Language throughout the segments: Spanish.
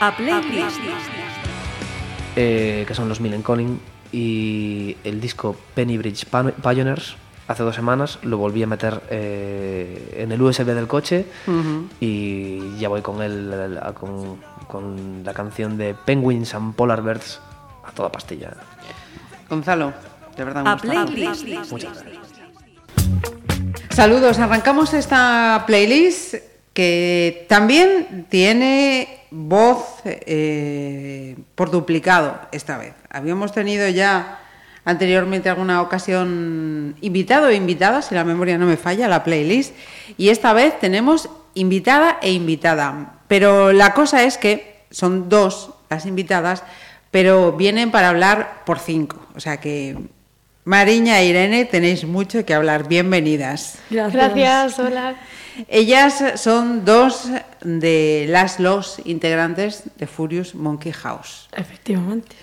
A playlist. eh, que son los Millen Conning, y el disco Penny Bridge Pioneers, hace dos semanas, lo volví a meter eh, en el USB del coche y ya voy con, el, a- con, con la canción de Penguins and Polar Bears a toda pastilla. Gonzalo, de verdad me A gusta. playlist. Muchas gracias. Saludos, arrancamos esta playlist que también tiene voz eh, por duplicado esta vez. Habíamos tenido ya anteriormente alguna ocasión invitado e invitada, si la memoria no me falla, la playlist, y esta vez tenemos invitada e invitada. Pero la cosa es que son dos las invitadas, pero vienen para hablar por cinco. O sea que Mariña e Irene, tenéis mucho que hablar. Bienvenidas. Gracias, hola. Ellas son dos de las los integrantes de Furious Monkey House. Efectivamente.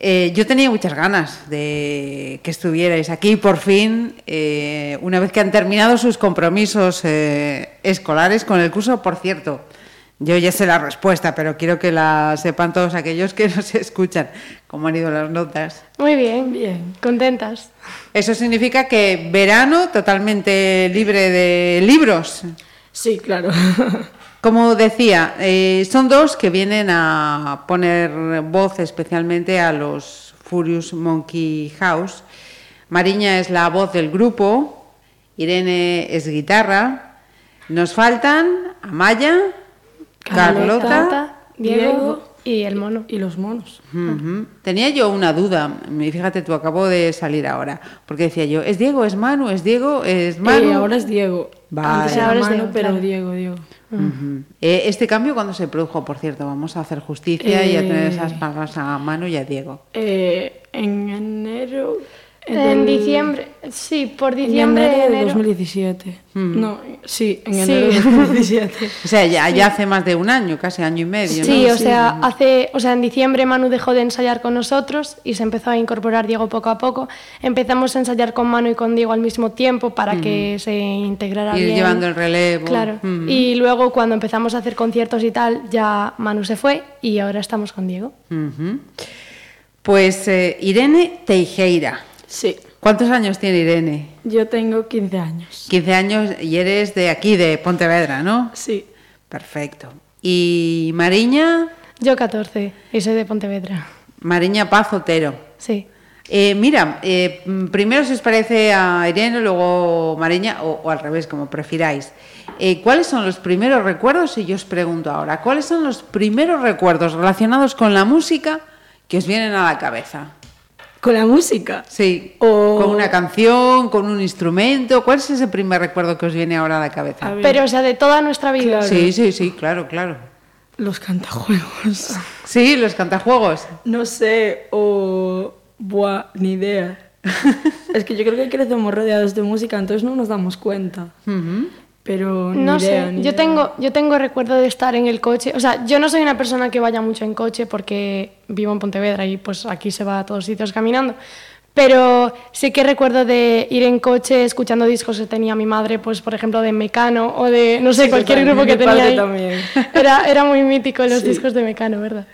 Eh, yo tenía muchas ganas de que estuvierais aquí por fin, eh, una vez que han terminado sus compromisos eh, escolares con el curso. Por cierto, yo ya sé la respuesta, pero quiero que la sepan todos aquellos que nos escuchan, cómo han ido las notas. Muy bien, bien. Contentas. Eso significa que verano totalmente libre de libros. Sí, claro. Como decía, eh, son dos que vienen a poner voz especialmente a los Furious Monkey House. Mariña es la voz del grupo, Irene es guitarra. Nos faltan Amaya, Carlota. Diego y el mono. Y los monos. Tenía yo una duda, fíjate tú, acabo de salir ahora, porque decía yo, ¿es Diego, es Manu, es Diego, es Manu? Eh, ahora es Diego. Vale. Antes era Ahora es Manu, Diego, pero claro. Diego, Diego. Eh, este cambio, cuando se produjo, por cierto? Vamos a hacer justicia y a tener Eh. esas palabras a Manu y a Diego. Eh, en enero. En diciembre, sí, por En diciembre, enero de enero. 2017. No, sí, en Sí. enero de 2017. O sea, ya, ya hace más de un año, casi año y medio, Sí, ¿no? o sea, hace, o sea, en diciembre Manu dejó de ensayar con nosotros y se empezó a incorporar Diego poco a poco. Empezamos a ensayar con Manu y con Diego al mismo tiempo para que se integrara Ir bien. llevando el relevo. Claro. Ujú. Y luego cuando empezamos a hacer conciertos y tal, ya Manu se fue y ahora estamos con Diego. Pues eh, Irene Teijeira. Sí, ¿Cuántos años tiene Irene? yo tengo 15 años. 15 años y eres de aquí, de Pontevedra, ¿no? Sí. Perfecto. ¿Y Mariña? Yo 14 y soy de Pontevedra. Mariña Paz Otero. Sí. Eh, mira, eh, primero si os parece a Irene, luego Mariña, o, o al revés, como prefiráis. Eh, ¿Cuáles son los primeros recuerdos? Y yo os pregunto ahora, ¿cuáles son los primeros recuerdos relacionados con la música que os vienen a la cabeza? Con la música. Sí, O- con una canción, con un instrumento. ¿Cuál es ese primer recuerdo que os viene ahora a la cabeza? A. Pero, o sea, de toda nuestra vida. Claro. Sí, sí, sí, claro, claro. Los cantajuegos. Sí, los cantajuegos. No sé, o. Buah, ni idea. es que yo creo que crecemos rodeados de música, entonces no nos damos cuenta. Ujú. Pero ni No idea, sé, ni yo idea. tengo, yo tengo recuerdo de estar en el coche. O sea, yo no soy una persona que vaya mucho en coche porque vivo en Pontevedra y pues aquí se va a todos sitios caminando. Pero sí que recuerdo de ir en coche escuchando discos que tenía mi madre, pues por ejemplo de Mecano o de, no sé, Sí, cualquier totalmente, grupo que mi tenía padre ahí. también. Era, era muy mítico los Sí. discos de Mecano, ¿verdad?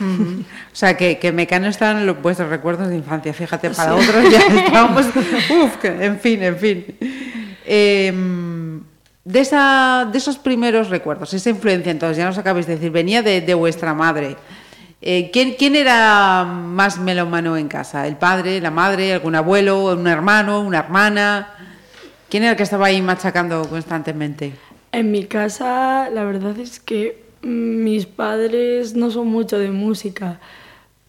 Ujú. O sea, que, que Mecano están en los, vuestros recuerdos de infancia. Fíjate, para otros ya estamos... Uf, en fin, en fin. Eh, de, esa, de esos primeros recuerdos, esa influencia, entonces ya nos acabáis de decir, venía de, de vuestra madre. Eh, ¿quién, ¿Quién era más melómano en casa? ¿El padre, la madre, algún abuelo, un hermano, una hermana? ¿Quién era el que estaba ahí machacando constantemente? En mi casa, la verdad es que mis padres no son mucho de música,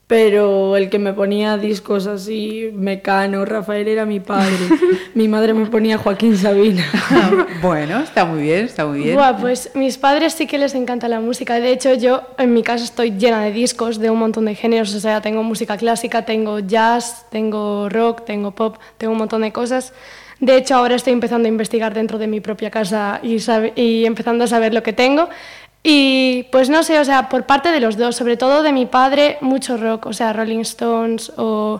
pero el que me ponía discos así, Mecano, Rafael, era mi padre. mi madre me ponía Joaquín Sabina. bueno, está muy bien, está muy bien. Buah, pues mis padres sí que les encanta la música. De hecho, yo en mi casa estoy llena de discos de un montón de géneros. O sea, tengo música clásica, tengo jazz, tengo rock, tengo pop, tengo un montón de cosas. De hecho, ahora estoy empezando a investigar dentro de mi propia casa y, y empezando a saber lo que tengo. Y pues no sé, o sea, por parte de los dos, sobre todo de mi padre, mucho rock, o sea, Rolling Stones o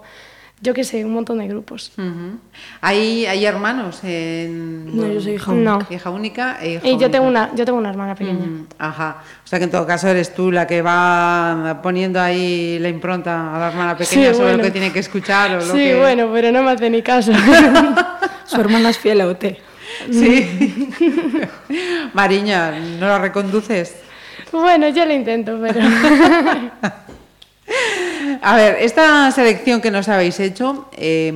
yo qué sé, un montón de grupos. Ujú. ¿Hay, ¿Hay hermanos? En... No, yo soy hija No. única. Hija única e hija Y yo tengo única. una, yo tengo una hermana pequeña. Ajá. O sea que en todo caso eres tú la que va poniendo ahí la impronta a la hermana pequeña Sí, sobre lo que tiene que escuchar o lo Sí, que... bueno, pero no me hace ni caso. Su hermana es fiel a OT. Sí. Mariña, ¿no la reconduces? bueno, yo lo intento, pero... A ver, esta selección que nos habéis hecho, eh,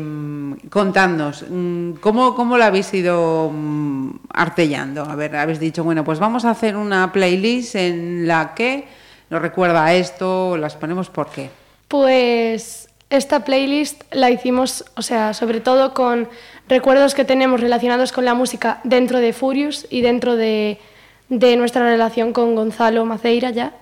contadnos, mm, ¿cómo, ¿cómo la habéis ido mm, artellando? A ver, habéis dicho, bueno, pues vamos a hacer una playlist en la que nos recuerda a esto, las ponemos por qué. Pues esta playlist la hicimos, o sea, sobre todo con recuerdos que tenemos relacionados con la música dentro de Furious y dentro de, de nuestra relación con Gonzalo Maceira ya.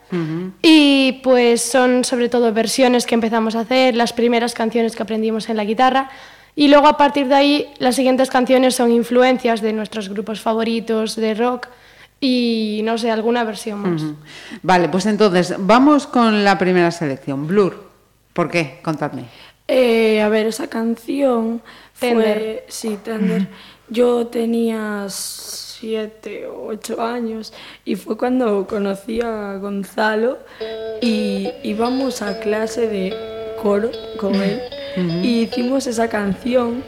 Y pues son sobre todo versiones que empezamos a hacer, las primeras canciones que aprendimos en la guitarra. Y luego a partir de ahí las siguientes canciones son influencias de nuestros grupos favoritos de rock y no sé, alguna versión más. Vale, pues entonces, vamos con la primera selección, Blur. ¿Por qué? Contadme. Eh, a ver, esa canción Tender. fue... Sí, Tender. Yo tenía siete o ocho años y fue cuando conocí a Gonzalo y íbamos a clase de coro con él y hicimos esa canción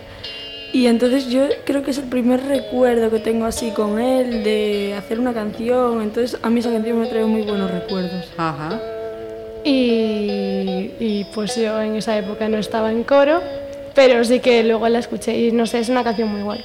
y entonces yo creo que es el primer recuerdo que tengo así con él de hacer una canción, entonces a mí esa canción me trae muy buenos recuerdos. Ajá. Y, y, pues yo en esa época no estaba en coro, pero sí que luego la escuché y no sé, es una canción muy guay.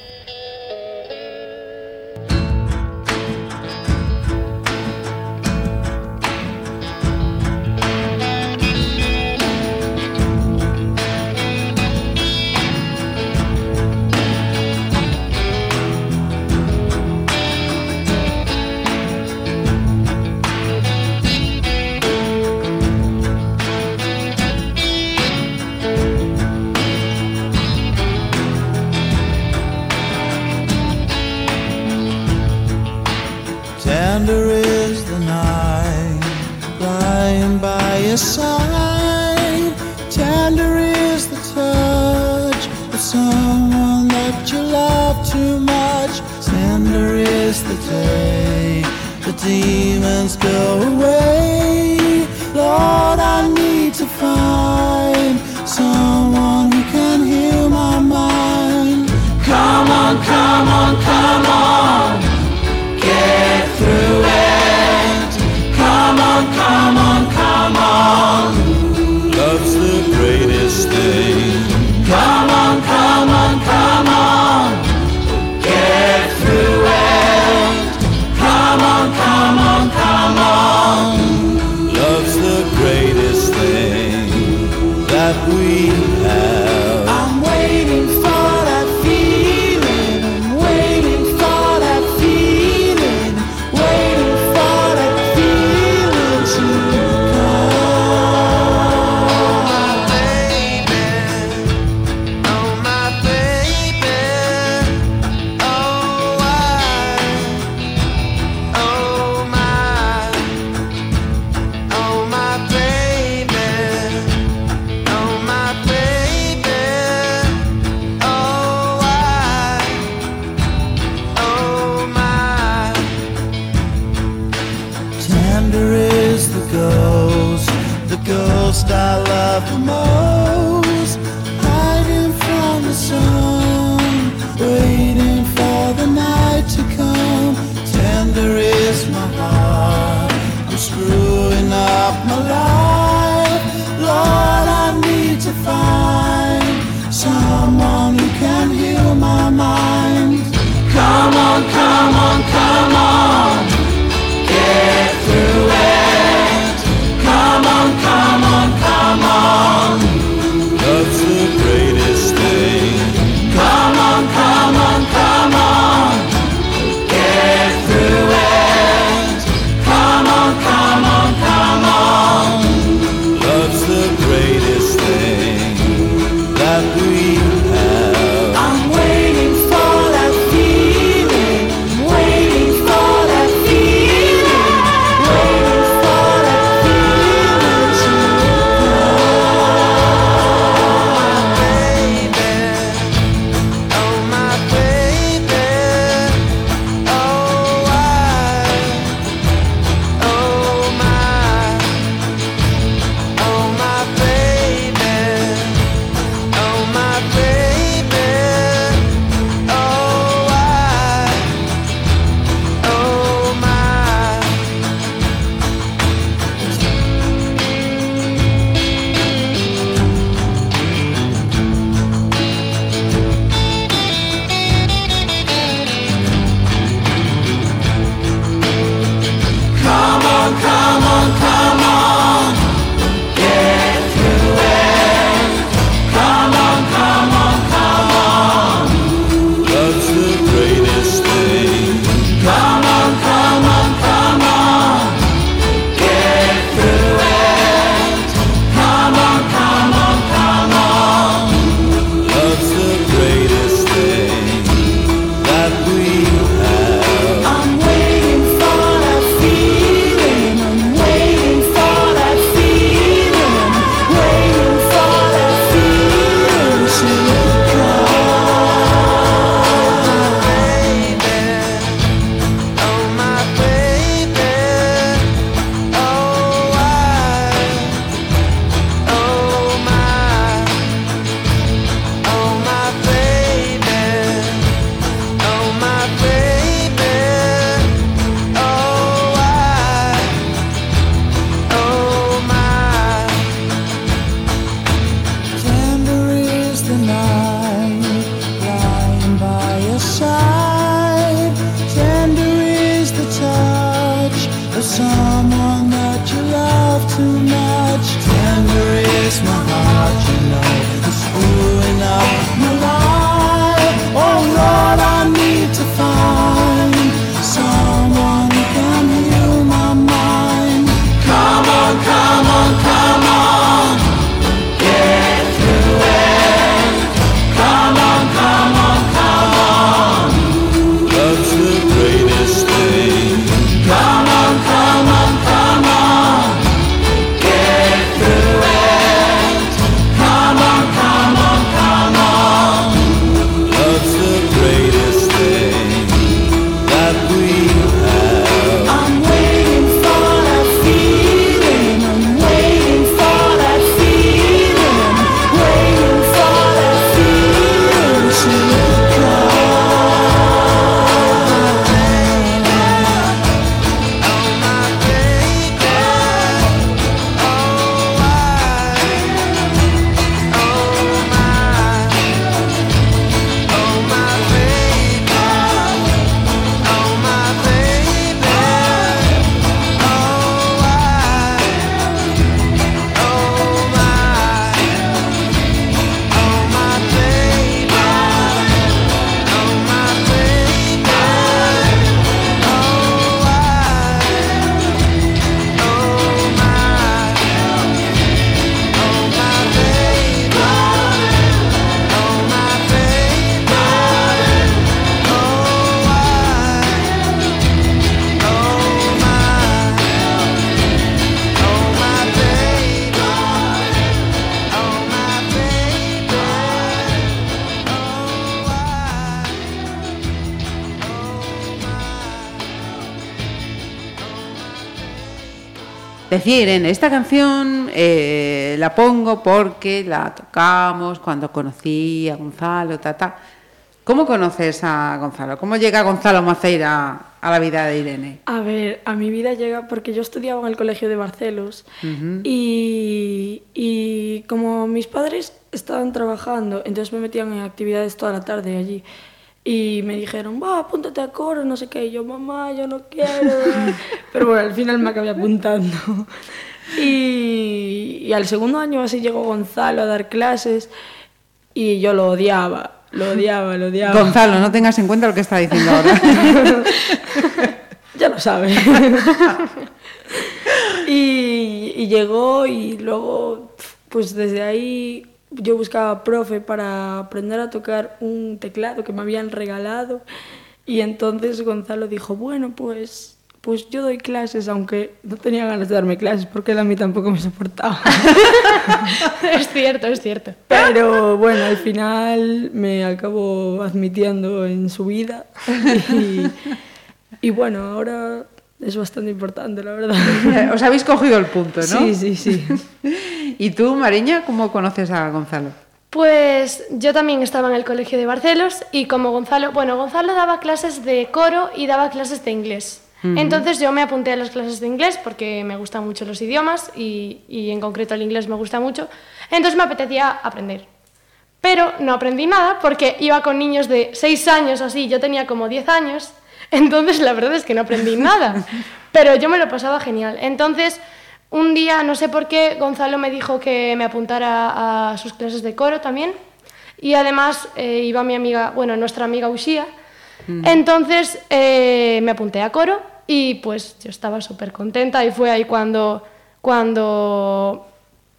Irene, esta canción eh, la pongo porque la tocamos cuando conocí a Gonzalo, ta, ta. ¿Cómo conoces a Gonzalo? ¿Cómo llega Gonzalo Maceira a la vida de Irene? A ver, a mi vida llega porque yo estudiaba en el colegio de Barcelos y, y como mis padres estaban trabajando, entonces me metían en actividades toda la tarde allí. Y me dijeron, va, apúntate a coro, no sé qué. Y yo, mamá, yo no quiero. Pero bueno, al final me acabé apuntando. Y, y al segundo año así llegó Gonzalo a dar clases y yo lo odiaba, lo odiaba, lo odiaba. Gonzalo, no tengas en cuenta lo que está diciendo ahora. ya lo sabe. y, y llegó y luego, pues desde ahí yo buscaba profe para aprender a tocar un teclado que me habían regalado y entonces Gonzalo dijo, bueno, pues pues yo doy clases, aunque no tenía ganas de darme clases porque él a mí tampoco me soportaba. es cierto, es cierto. Pero bueno, al final me acabó admitiendo en su vida y, y bueno, ahora es bastante importante, la verdad. Os habéis cogido el punto, ¿no? Sí, sí, sí. ¿Y tú, Mariña, cómo conoces a Gonzalo? Pues yo también estaba en el colegio de Barcelos y como Gonzalo, bueno, Gonzalo daba clases de coro y daba clases de inglés. Entonces yo me apunté a las clases de inglés porque me gustan mucho los idiomas y, y, en concreto el inglés me gusta mucho. Entonces me apetecía aprender. Pero no aprendí nada porque iba con niños de 6 años así, yo tenía como 10 años. Entonces la verdad es que no aprendí nada. Pero yo me lo pasaba genial. Entonces un día, no sé por qué, Gonzalo me dijo que me apuntara a sus clases de coro también. Y además eh, iba mi amiga, bueno, nuestra amiga Ushia. Entonces eh, me apunté a coro y pues yo estaba súper contenta y fue ahí cuando, cuando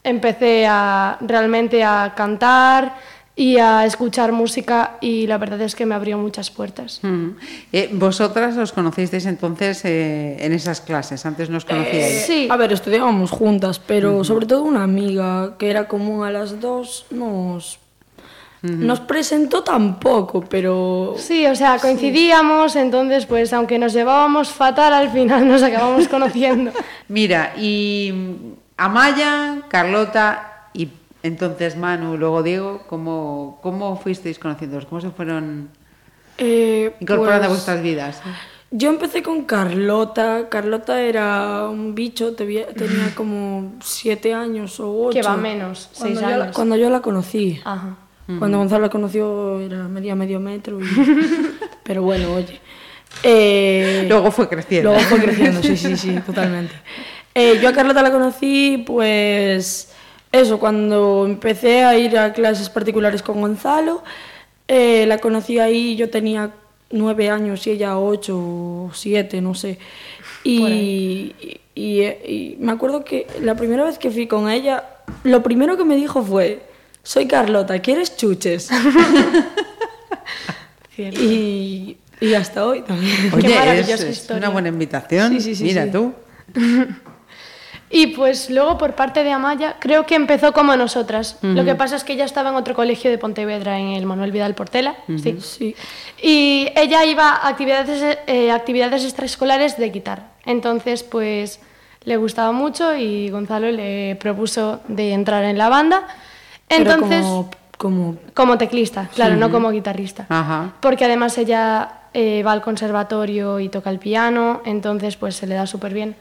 empecé a, realmente a cantar y a escuchar música y la verdad es que me abrió muchas puertas. Uh -huh. eh, ¿Vosotras os conocisteis entonces eh, en esas clases? ¿Antes nos conocíais? sí. A ver, estudiábamos juntas, pero uh -huh. sobre todo una amiga que era común a las dos nos nos presentó tampoco, pero... Sí, o sea, coincidíamos, sí. entonces pues aunque nos llevábamos fatal, al final nos acabamos conociendo. Mira, y Amaya, Carlota entonces Manu, luego Diego, ¿cómo, cómo fuisteis conociéndolos? ¿Cómo se fueron eh, incorporando pues, a vuestras vidas? Yo empecé con Carlota. Carlota era un bicho, tenía como siete años o ocho. Que va menos, seis cuando años. Yo, cuando yo la conocí. Ajá. Cuando Gonzalo la conoció era media medio metro. Y... Pero bueno, oye. Eh... Luego fue creciendo. Luego fue creciendo, sí, sí, sí, totalmente. Eh, yo a Carlota la conocí, pues. Eso, cuando empecé a ir a clases particulares con Gonzalo, eh, la conocí ahí, yo tenía nueve años y ella ocho o siete, no sé. Y, y, y, y me acuerdo que la primera vez que fui con ella, lo primero que me dijo fue soy Carlota, ¿quieres chuches? y, y, hasta hoy también. Oye, Qué maravillosa es, historia. una buena invitación. Sí, sí, sí, Mira sí. tú. Y pues luego por parte de Amaya, creo que empezó como nosotras. Uh -huh. Lo que pasa es que ella estaba en otro colegio de Pontevedra, en el Manuel Vidal Portela. Uh -huh. sí. sí. Y ella iba a actividades, eh, actividades extraescolares de guitarra. Entonces, pues le gustaba mucho y Gonzalo le propuso de entrar en la banda. Entonces, como, como... como, teclista, claro, sí. no como guitarrista. Ajá. Porque además ella eh, va al conservatorio y toca el piano, entonces pues se le da súper bien.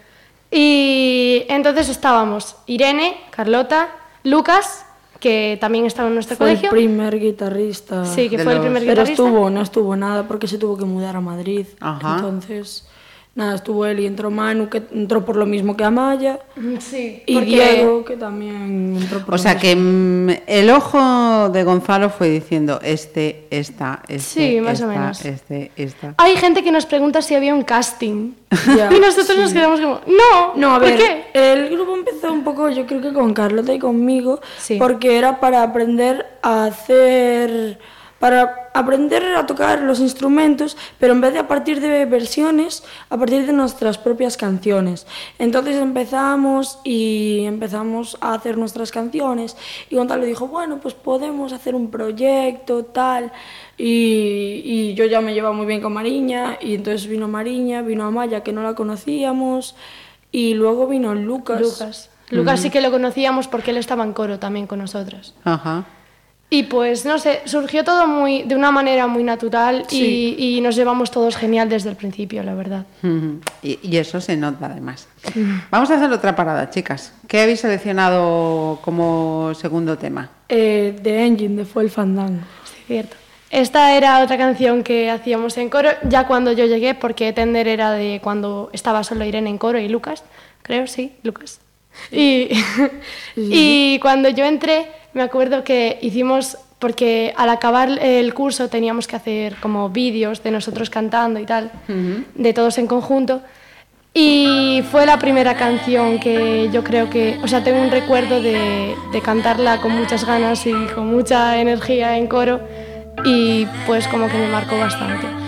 Y entonces estábamos Irene, Carlota, Lucas, que también estaba en nuestro fue colegio. El primer guitarrista. Sí, que fue los... el primer guitarrista. Pero estuvo, no estuvo nada porque se tuvo que mudar a Madrid. Ajá. Entonces nada, estuvo él y entró Manu, que entró por lo mismo que Amaya. Sí, y porque... Diego, que también entró por O lo sea mismo. que mm, el ojo de Gonzalo fue diciendo este, esta, este, Sí, más esta, o menos. este, esta. Hay gente que nos pregunta si había un casting. Ya, y nosotros sí. nos quedamos como, no, No, a ¿por ver, qué? el grupo empezó un poco, yo creo que con Carlota y conmigo, Sí. porque era para aprender a hacer, para aprender a tocar los instrumentos, pero en vez de a partir de versiones, a partir de nuestras propias canciones. Entonces empezamos y empezamos a hacer nuestras canciones y Gonzalo dijo, bueno, pues podemos hacer un proyecto, tal. Y, y yo ya me llevaba muy bien con Mariña y entonces vino Mariña, vino Amaya que no la conocíamos Y luego vino Lucas. Lucas. Lucas sí que lo conocíamos porque él estaba en coro también con nosotras. Ajá. Y pues, no sé, surgió todo muy, de una manera muy natural y, y nos llevamos todos genial desde el principio, la verdad. Y, y eso se nota además. Vamos a hacer otra parada, chicas. ¿Qué habéis seleccionado como segundo tema? Eh, The Engine de Fue el Fandango. Sí, cierto. Esta era otra canción que hacíamos en coro ya cuando yo llegué, porque Tender era de cuando estaba solo Irene en coro y Lucas, creo, sí, Lucas. Y, y cuando yo entré, me acuerdo que hicimos, porque al acabar el curso teníamos que hacer como vídeos de nosotros cantando y tal, de todos en conjunto. Y fue la primera canción que yo creo que, o sea, tengo un recuerdo de, de cantarla con muchas ganas y con mucha energía en coro y pues como que me marcó bastante.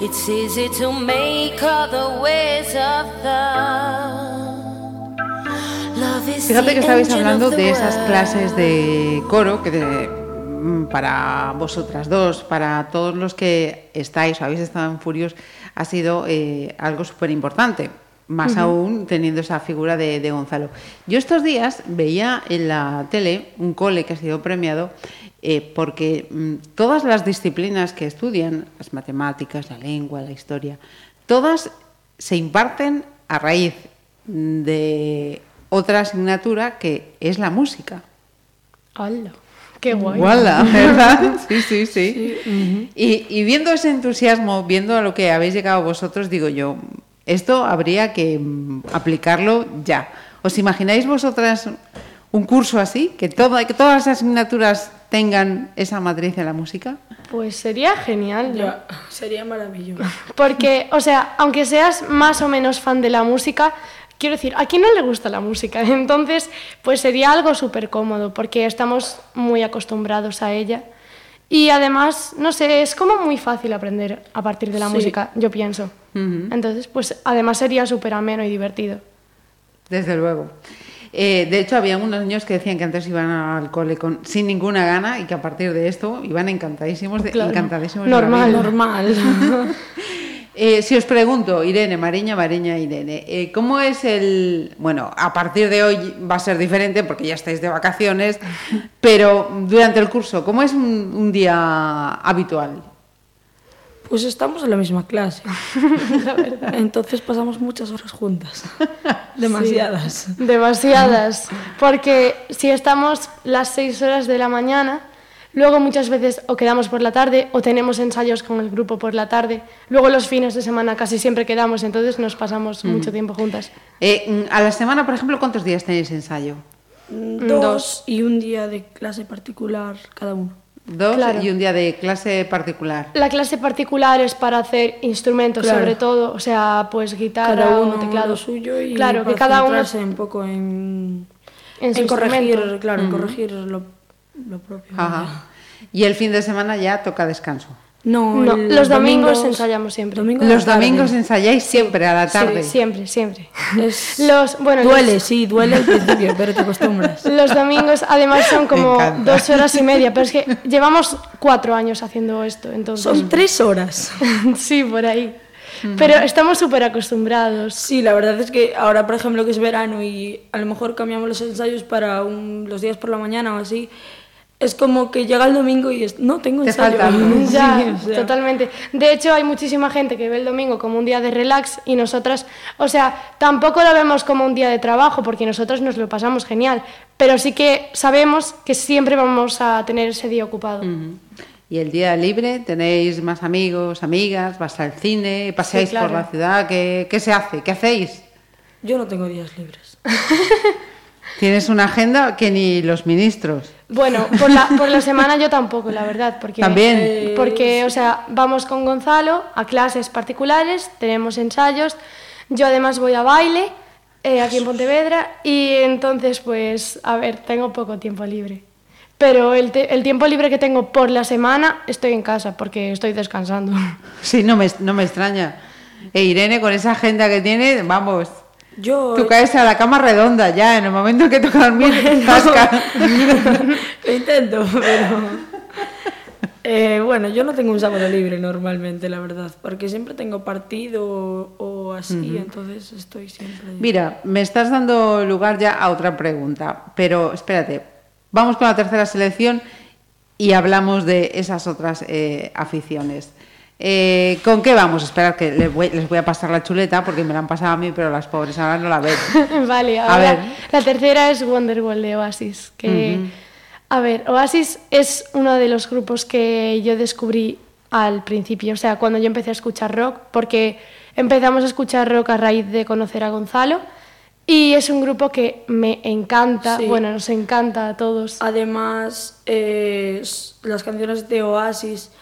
It's easy to make other ways of. Love Fíjate que estabais hablando de esas clases de coro que de- mm, para vosotras dos, para todos los que estáis o habéis estado en Furios, ha sido eh, algo súper importante. Más aún teniendo esa figura de, de Gonzalo. Yo estos días veía en la tele un cole que ha sido premiado eh, porque mm, todas las disciplinas que estudian, las matemáticas, la lengua, la historia, todas se imparten a raíz de otra asignatura que es la música. ¡Hala! ¡Qué guay! Guala, ¿verdad? Sí, sí, sí. y, y viendo ese entusiasmo, viendo a lo que habéis llegado vosotros, digo yo, esto habría que mm, aplicarlo ya. ¿Os imagináis vosotras un curso así? Que, todo, que todas las asignaturas tengan esa matriz en la música. Pues sería genial, ¿no? Ya, sería maravilloso. Porque, o sea, aunque seas más o menos fan de la música, quiero decir, ¿a quién no le gusta la música? Entonces, pues sería algo súper cómodo, porque estamos muy acostumbrados a ella. Y además, no sé, es como muy fácil aprender a partir de la Sí. música, yo pienso. Entonces, pues además sería súper ameno y divertido. Desde luego. Eh, de hecho, había unos niños que decían que antes iban al cole con, sin ninguna gana y que a partir de esto iban encantadísimos de, Claro. encantadísimos Normal. Normal. Eh, si os pregunto, Irene, Mariña, Mariña, Irene, eh, ¿cómo es el... Bueno, a partir de hoy va a ser diferente porque ya estáis de vacaciones, pero durante el curso, ¿cómo es un, un día habitual? Pues estamos en la misma clase. Entonces pasamos muchas horas juntas. Demasiadas. Demasiadas. Porque si estamos las seis horas de la mañana, luego muchas veces o quedamos por la tarde o tenemos ensayos con el grupo por la tarde. Luego los fines de semana casi siempre quedamos, entonces nos pasamos mucho tiempo juntas. Eh, mm, a la semana, por ejemplo, ¿cuántos días tenéis ensayo? Dos y un día de clase particular cada uno. Dos Claro. y un día de clase particular. La clase particular es para hacer instrumentos, Claro. sobre todo, o sea, pues guitarra Cada o uno teclado. lo suyo y claro, que cada uno centrarse un poco en, en corregir, claro, en corregir lo, lo propio. Ajá. Y el fin de semana ya toca descanso. No, No, los domingos ensayamos siempre. domingo Los tarde. domingos ensayáis siempre a la tarde. Sí, siempre, siempre. Es- Los, bueno, duele, los- sí, duele al principio, pero te acostumbras. Los domingos además son como dos horas y media, pero es que llevamos cuatro años haciendo esto, entonces... Son tres horas. sí, por ahí. Pero estamos súper acostumbrados. Sí, la verdad es que ahora, por ejemplo, que es verano y a lo mejor cambiamos los ensayos para un- los días por la mañana o así, es como que llega el domingo y es, no tengo Te ensayo. falta. Sí, Ya, o sea, totalmente. De hecho, hay muchísima gente que ve el domingo como un día de relax y nosotras, o sea, tampoco lo vemos como un día de trabajo porque nosotros nos lo pasamos genial, pero sí que sabemos que siempre vamos a tener ese día ocupado. Y el día libre tenéis más amigos, amigas, vas al cine, paseáis Sí, claro. por la ciudad. ¿Qué, qué se hace? ¿Qué hacéis? Yo no tengo días libres. Tienes una agenda que ni los ministros. Bueno, por la, por la semana yo tampoco, la verdad, porque También. eh, porque, o sea, vamos con Gonzalo a clases particulares, tenemos ensayos, yo además voy a baile eh, aquí en Pontevedra y entonces, pues, a ver, tengo poco tiempo libre. Pero el, te- el tiempo libre que tengo por la semana estoy en casa porque estoy descansando. Sí, no me, no me extraña. E Irene, con esa agenda que tiene, vamos. Yo Tú caes a la cama redonda ya, en el momento que toca dormir, lo intento, pero... Eh, bueno, yo no tengo un sábado libre normalmente, la verdad, porque siempre tengo partido o, o así, entonces estoy siempre... Mira, me estás dando lugar ya a otra pregunta, pero espérate, vamos con la tercera selección y hablamos de esas otras eh, aficiones. Eh, ¿Con qué vamos? Esperar que les voy, les voy a pasar la chuleta porque me la han pasado a mí, pero las pobres ahora no la ven. vale, A ahora ver. la tercera es Wonderwall de Oasis, que a ver, Oasis es uno de los grupos que yo descubrí al principio, o sea, cuando yo empecé a escuchar rock, porque empezamos a escuchar rock a raíz de conocer a Gonzalo y es un grupo que me encanta, Sí. bueno, nos encanta a todos. Además, eh, las canciones de Oasis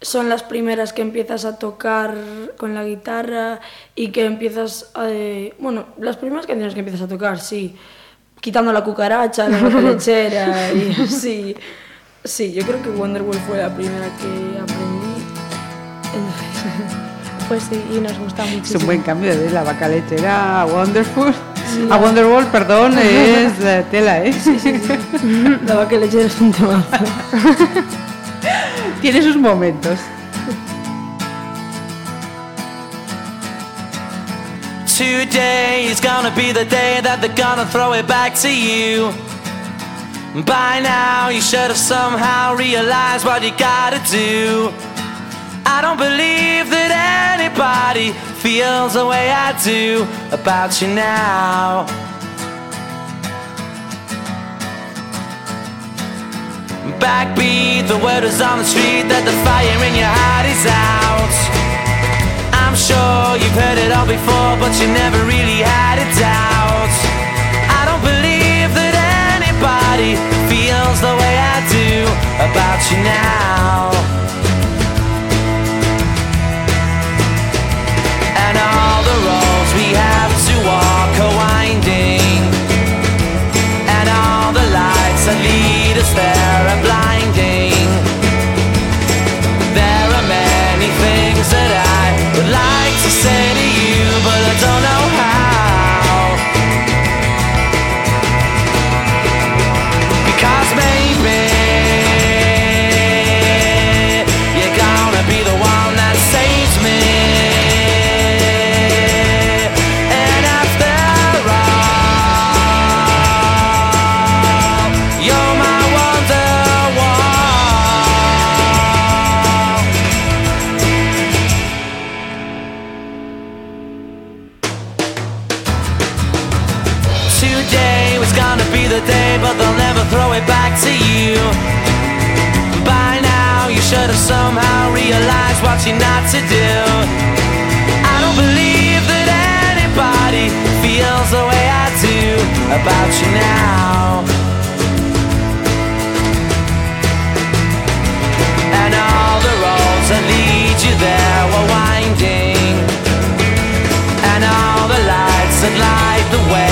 son las primeras que empiezas a tocar con la guitarra y que empiezas a... eh, bueno, las primeras canciones que empiezas a tocar, sí. Quitando la cucaracha, la vaca lechera y sí. Sí, yo creo que Wonderwall fue la primera que aprendí. Entonces, Pues sí, y nos gusta Es muchísimo. un buen cambio de la vaca lechera a Wonderful. A Wonderwall, perdón, es eh, tela, ¿eh? La vaca lechera es un temazo. Tiene sus momentos. Today is gonna be the day that they're gonna throw it back to you. By now, you should have somehow realized what you gotta do. I don't believe that anybody feels the way I do about you now. Backbeat, the word is on the street that the fire in your heart is out. I'm sure you've heard it all before, but you never really had a doubt. I don't believe that anybody feels the way I do about you now. You. By now, you should have somehow realized what you're not to do. I don't believe that anybody feels the way I do about you now. And all the roads that lead you there were winding. And all the lights that light the way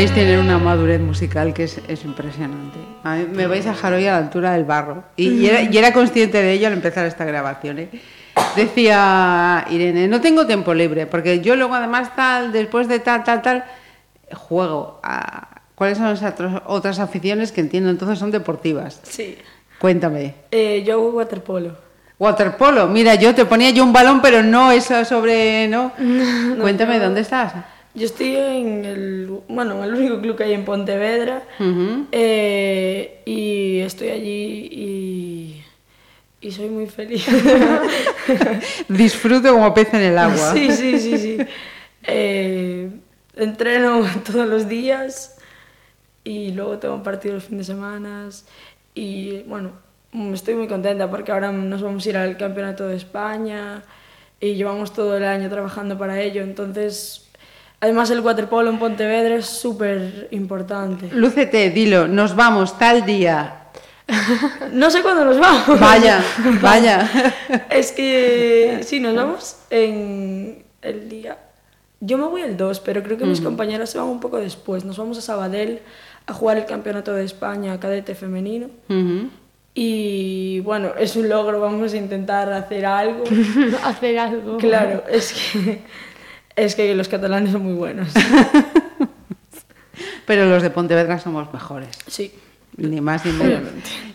Veréis, tienen una madurez musical que es, es impresionante. A mí me vais a dejar hoy a la altura del barro. Y, y era, y era consciente de ello al empezar esta grabación. ¿eh? Decía Irene, no tengo tiempo libre, porque yo luego además tal, después de tal, tal, tal, juego. A... ¿Cuáles son las otras- aficiones que entiendo entonces son deportivas? Sí. Cuéntame. Eh, yo hago waterpolo. Waterpolo, mira, yo te ponía yo un balón, pero no eso sobre, ¿no? Cuéntame, yo- ¿dónde estás? Yo estoy en el, bueno, en el único club que hay en Pontevedra eh, y estoy allí y, y soy muy feliz. Disfruto como pez en el agua. Sí, sí, sí, sí. Eh, entreno todos los días y luego tengo partidos los fines de semana y bueno, estoy muy contenta porque ahora nos vamos a ir al Campeonato de España y llevamos todo el año trabajando para ello. Entonces, además el waterpolo en Pontevedra es súper importante. Lúcete, dilo, nos vamos tal día. No sé cuándo nos vamos. Vaya, vaya. Es que sí, nos vamos en el día. Yo me voy el 2, pero creo que mis compañeras se van un poco después. Nos vamos a Sabadell a jugar el Campeonato de España cadete femenino. Y bueno, es un logro, vamos a intentar hacer algo. Hacer algo. Claro, es que, es que los catalanes son muy buenos. Pero los de Pontevedra somos mejores. Sí. Ni más ni menos.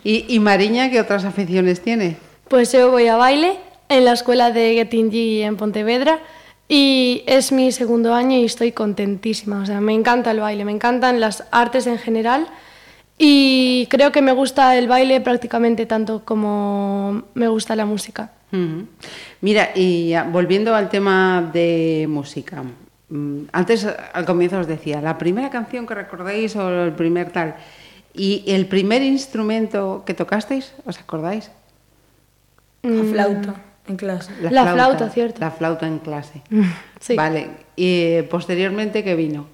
¿Y, ¿Y Mariña qué otras aficiones tiene? Pues yo voy a baile en la escuela de Getting G en Pontevedra y es mi segundo año y estoy contentísima. O sea, me encanta el baile, me encantan las artes en general y creo que me gusta el baile prácticamente tanto como me gusta la música. Mira, y volviendo al tema de música. mm, Antes, al comienzo os decía, la primera canción que recordáis o el primer tal. ¿Y el primer instrumento que tocasteis? ¿Os acordáis? La flauta en clase. La flauta, cierto. La flauta en clase. Sí. Vale. ¿Y eh, posteriormente qué vino?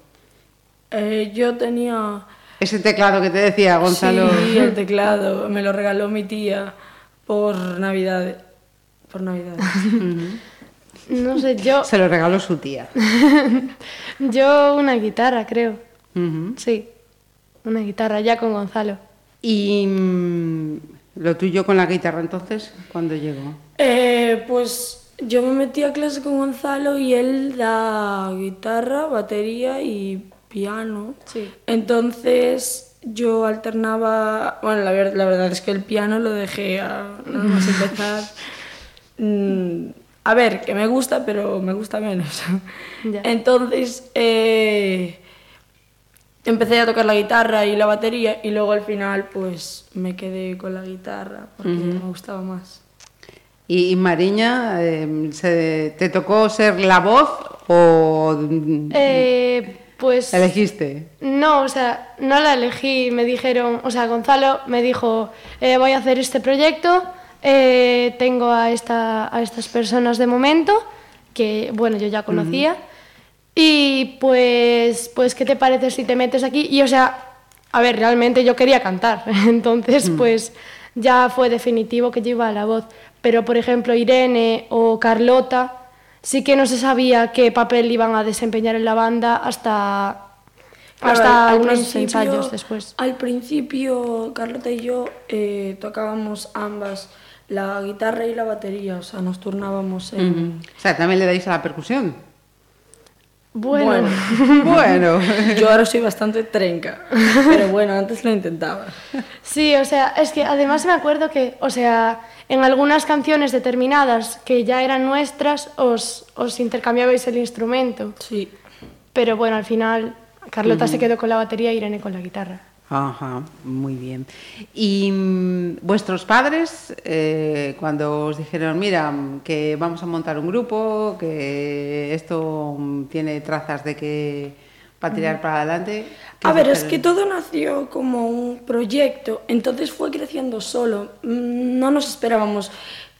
Eh, yo tenía... Ese teclado que te decía Gonzalo. Sí, el teclado. Me lo regaló mi tía por Navidad. Por Navidad. No sé, yo, Se lo regaló su tía. yo una guitarra, creo. Sí, una guitarra ya con Gonzalo. ¿Y mm, lo tuyo con la guitarra entonces? ¿Cuándo llegó? Eh, pues yo me metí a clase con Gonzalo y él da guitarra, batería y piano. Sí. Entonces yo alternaba, bueno, la, ver- la verdad es que el piano lo dejé a nada más empezar. Mm, a ver, que me gusta, pero me gusta menos. Ya. Entonces eh, empecé a tocar la guitarra y la batería y luego al final pues me quedé con la guitarra porque me gustaba más. ¿Y, Mariña, eh, se- te tocó ser la voz o mm, Eh, pues... elegiste? No, o sea, no la elegí, me dijeron, o sea, Gonzalo me dijo, eh, voy a hacer este proyecto, eh, tengo a, esta, a estas personas de momento, que bueno, yo ya conocía, y pues, pues, ¿qué te parece si te metes aquí? Y o sea, a ver, realmente yo quería cantar, entonces pues ya fue definitivo que yo iba a la voz, pero por ejemplo Irene o Carlota sí que non se sabía que papel iban a desempeñar en la banda hasta Claro, hasta al, algunos ensayos después. Al principio, Carlota y yo eh, tocábamos ambas la guitarra y la batería, o sea, nos turnábamos en... Uh -huh. O sea, también le dais a la percusión. Bueno, bueno. Yo ahora soy bastante trenca, pero bueno, antes lo intentaba. sí, o sea, es que además me acuerdo que, o sea, en algunas canciones determinadas que ya eran nuestras, os, os intercambiabais el instrumento. Sí. Pero bueno, al final Carlota se quedó con la batería y Irene con la guitarra. Ajá, muy bien. ¿Y mm, vuestros padres, eh, cuando os dijeron, mira, que vamos a montar un grupo, que esto mm, tiene trazas de que va a tirar para adelante? ¿qué A ver, es que todo nació como un proyecto, entonces fue creciendo solo. Mm, No nos esperábamos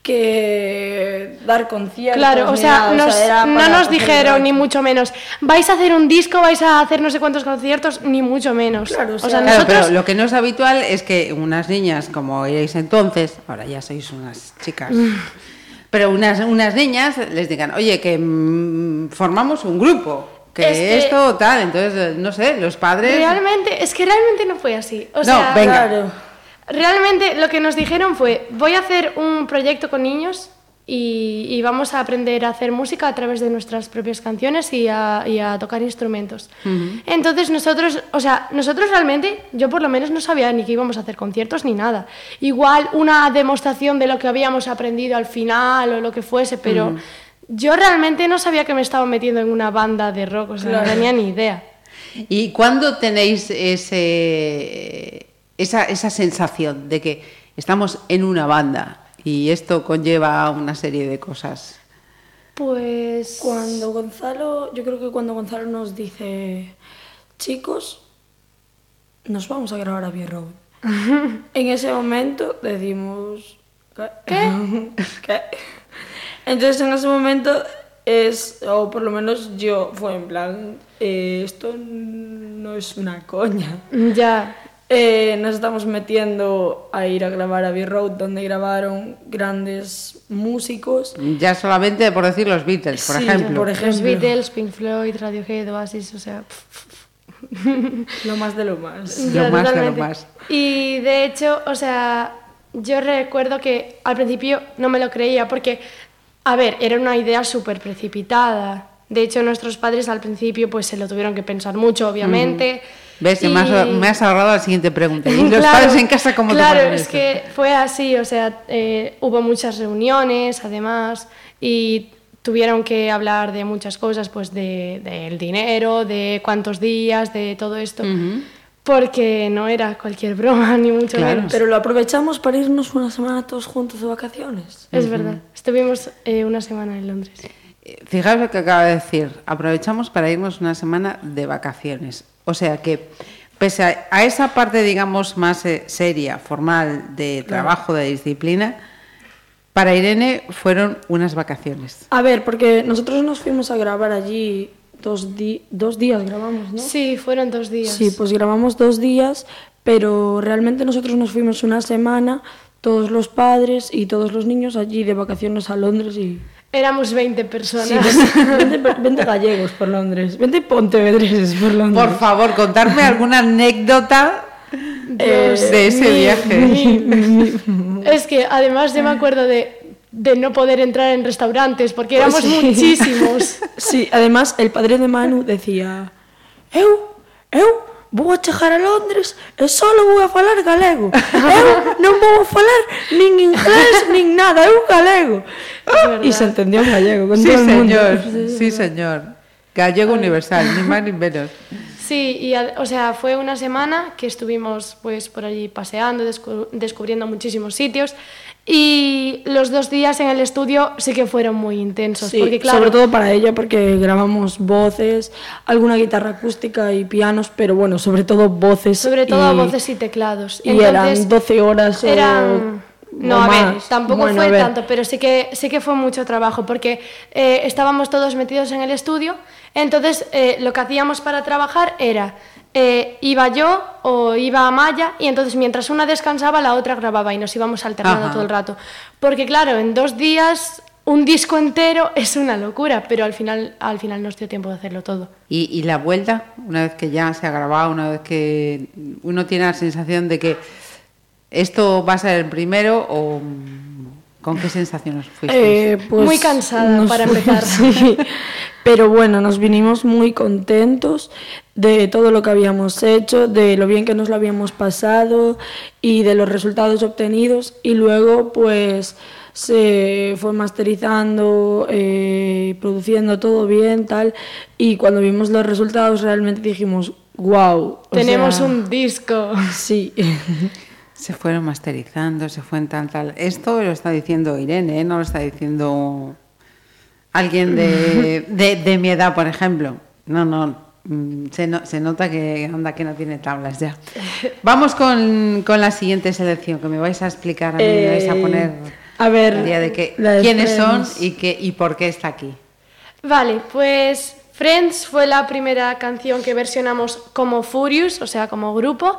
que dar conciertos. Claro, o sea, nada, nos- era no nos el dijeron ni mucho menos, vais a hacer un disco, vais a hacer no sé cuántos conciertos, ni mucho menos. Claro, o o sea- sea, Claro, nosotros... pero lo que no es habitual es que unas niñas, como erais entonces, ahora ya sois unas chicas, Mm. pero unas, unas niñas les digan, oye, que mm, formamos un grupo, que, Es que- esto tal, entonces, no sé, los padres... Realmente, es que realmente no fue así. O No, sea, venga. Claro. Realmente lo que nos dijeron fue, voy a hacer un proyecto con niños y, y vamos a aprender a hacer música a través de nuestras propias canciones y a, y a tocar instrumentos. Entonces nosotros, o sea, nosotros realmente, yo por lo menos no sabía ni que íbamos a hacer conciertos ni nada. Igual una demostración de lo que habíamos aprendido al final o lo que fuese, pero yo realmente no sabía que me estaba metiendo en una banda de rock, o sea, Claro. no tenía ni idea. ¿Y cuándo tenéis ese, esa, esa sensación de que estamos en una banda y esto conlleva una serie de cosas? Pues... Cuando Gonzalo, yo creo que cuando Gonzalo nos dice, chicos, nos vamos a grabar a Road. En ese momento decimos... ¿Qué? ¿Qué? Entonces en ese momento es, o por lo menos yo, fue en plan, eh, esto no es una coña. Ya. Eh, nos estamos metiendo a ir a grabar a Abbey Road, donde grabaron grandes músicos. Ya solamente por decir los Beatles, por Sí, ejemplo. por ejemplo. Los Beatles, Pink Floyd, Radiohead, Oasis, o sea... pff, Lo más de lo más. Lo más de lo más. Y de hecho, o sea, yo recuerdo que al principio no me lo creía porque, a ver, era una idea súper precipitada. De hecho, nuestros padres al principio pues se lo tuvieron que pensar mucho, obviamente. ¿Ves? Me, has, Y- me has ahorrado la siguiente pregunta. ¿Y los Claro, padres en casa cómo Claro, es esto? que fue así, o sea, eh, hubo muchas reuniones, además, y tuvieron que hablar de muchas cosas, pues de- del dinero, de cuántos días, de todo esto, porque no era cualquier broma, ni mucho Claro. menos. Pero lo aprovechamos para irnos una semana todos juntos de vacaciones. Es verdad, estuvimos eh, una semana en Londres. Eh, Fijaos lo que acaba de decir. Aprovechamos para irnos una semana de vacaciones. O sea que, pese a, a esa parte, digamos, más eh, seria, formal, de trabajo, de disciplina, para Irene fueron unas vacaciones. A ver, porque nosotros nos fuimos a grabar allí dos, di- dos días, grabamos, ¿no? Sí, fueron dos días. Sí, pues grabamos dos días, pero realmente nosotros nos fuimos una semana, todos los padres y todos los niños allí de vacaciones a Londres y... Éramos 20 personas. Sí, 20, 20 20 gallegos por Londres, 20 pontevedreses por Londres. Por favor, contarme alguna anécdota Eh, de ese viaje. Es que además yo me acuerdo de, de no poder entrar en restaurantes porque éramos Pues sí. muchísimos. Sí, además el padre de Manu decía Eu, eu vou a chegar a Londres e só vou a falar galego. Eu non vou a falar nin inglés, nin nada, eu galego. Ah, e se entendió en gallego con sí, todo o el mundo. Sí, señor. Gallego Ay. universal, ni más ni menos. Sí, y o sea, fue una semana que estuvimos pues por allí paseando, descubriendo muchísimos sitios. Y los dos días en el estudio sí que fueron muy intensos, Sí, porque claro, sobre todo para ella porque grabamos voces, alguna guitarra acústica y pianos, pero bueno, sobre todo voces. sobre todo y- voces y teclados. Y Entonces, eran 12 horas eran o no a ver tampoco Bueno, fue tanto pero sí que sí que fue mucho trabajo porque eh, estábamos todos metidos en el estudio entonces eh, lo que hacíamos para trabajar era eh, iba yo o iba Amaya y entonces mientras una descansaba la otra grababa y nos íbamos alternando Ajá. todo el rato porque claro en dos días un disco entero es una locura pero al final al final nos dio tiempo de hacerlo todo Y, y la vuelta, una vez que ya se ha grabado, una vez que uno tiene la sensación de que esto va a ser el primero o con qué sensaciones fuisteis. Eh, pues Muy cansada, para empezar. sí. Pero bueno, nos vinimos muy contentos de todo lo que habíamos hecho, de lo bien que nos lo habíamos pasado y de los resultados obtenidos. Y luego, pues, se fue masterizando, eh, produciendo todo bien, tal. Y cuando vimos los resultados, realmente dijimos, wow. tenemos un disco Sí. Se fueron masterizando, se fue en tal, tal. Esto lo está diciendo Irene, ¿eh? no lo está diciendo alguien de, de, de mi edad, por ejemplo. No, no. mm, Se, no- se nota que anda que no tiene tablas ya. Vamos con, con la siguiente selección que me vais a explicar a mí, me vais a Eh, poner a ver, el día de que, quiénes son y, qué, y por qué está aquí. Vale, pues Friends fue la primera canción que versionamos como Furious, o sea, como grupo.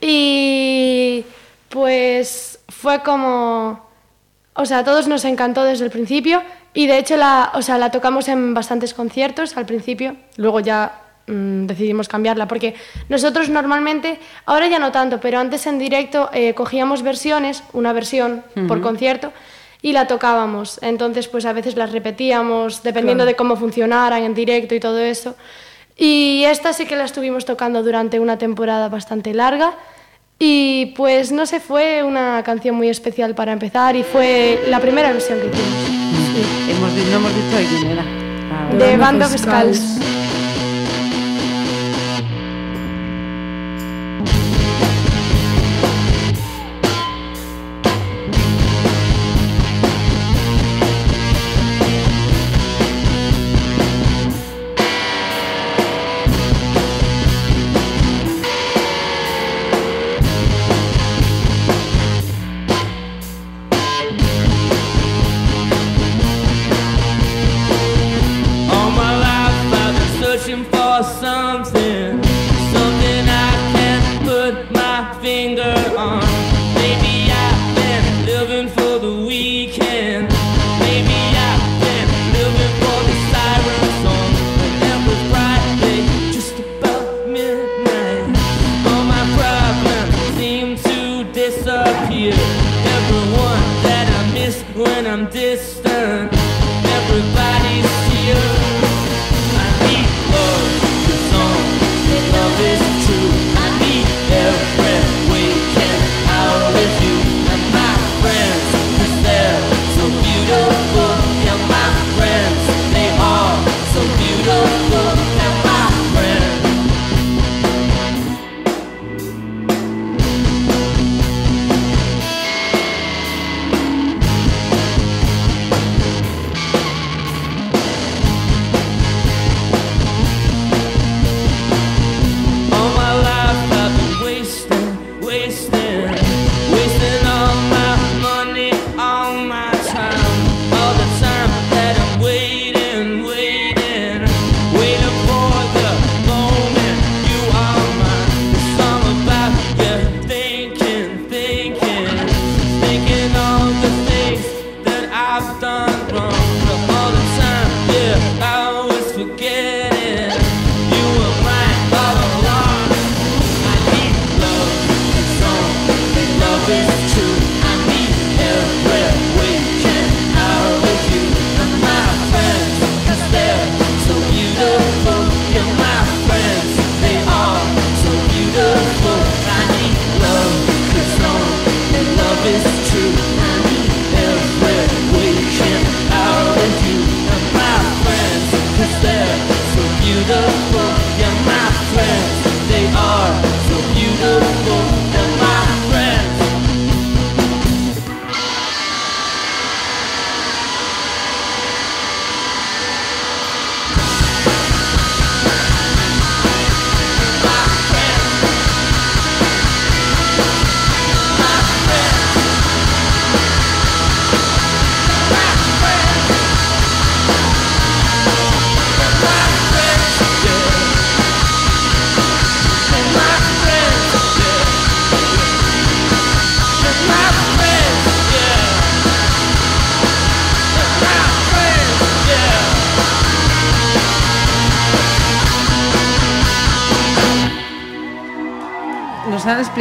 Y pues fue como... O sea, a todos nos encantó desde el principio y de hecho la, o sea, la tocamos en bastantes conciertos al principio, luego ya mm, decidimos cambiarla porque nosotros normalmente, ahora ya no tanto, pero antes en directo eh, cogíamos versiones, una versión por concierto y la tocábamos. Entonces, pues a veces las repetíamos dependiendo de cómo funcionaran en directo y todo eso. Y esta sí que la estuvimos tocando durante una temporada bastante larga. Y pues no sé, fue una canción muy especial para empezar y fue la primera versión que hicimos. Hemos, di- no hemos dicho de quién era. De Band of Skulls.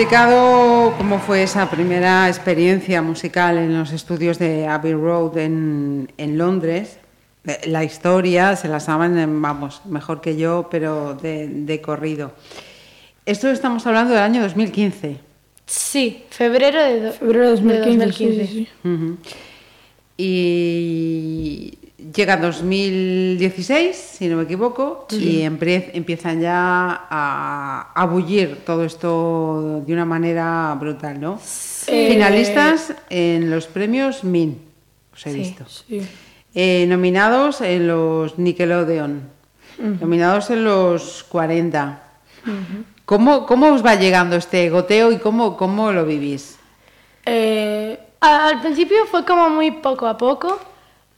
Explicado cómo fue esa primera experiencia musical en los estudios de Abbey Road en, en Londres. La historia se la saben, vamos, mejor que yo, pero de, de corrido. Esto estamos hablando del año 2015. Sí, febrero de, do- Febrero de 2015. 2015. sí. Y llega 2016, si no me equivoco, y empie- empiezan ya a, a bullir todo esto de una manera brutal, ¿no? Finalistas en los premios MIN, os he Sí. visto. Eh, nominados en los Nickelodeon, nominados en los 40. ¿Cómo, ¿Cómo os va llegando este goteo y cómo, cómo lo vivís? Eh, Al principio fue como muy poco a poco.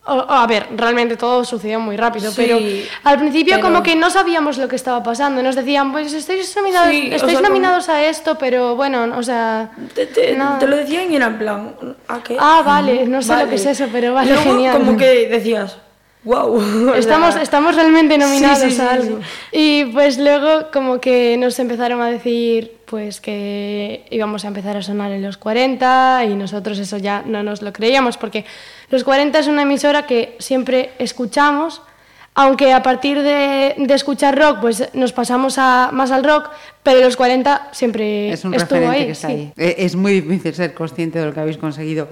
A ver, realmente todo sucedió muy rápido, Sí, pero al principio pero- como que no sabíamos lo que estaba pasando. Nos decían, pues estáis nominados, Sí, o como- nominados a esto, pero bueno, o sea... te, te- no. te lo decían y era en plan, ¿a qué? Ah, vale, no sé lo que es eso, pero vale, luego genial. como que decías, wow. Estamos, estamos realmente nominados sí, sí, a algo. Y pues luego como que nos empezaron a decir pues que íbamos a empezar a sonar en los 40 y nosotros eso ya no nos lo creíamos porque los 40 es una emisora que siempre escuchamos, aunque a partir de, de escuchar rock pues nos pasamos a, más al rock, pero los 40 siempre Es un estuvo referente ahí. que está sí. ahí. Eh, Es muy difícil ser consciente de lo que habéis conseguido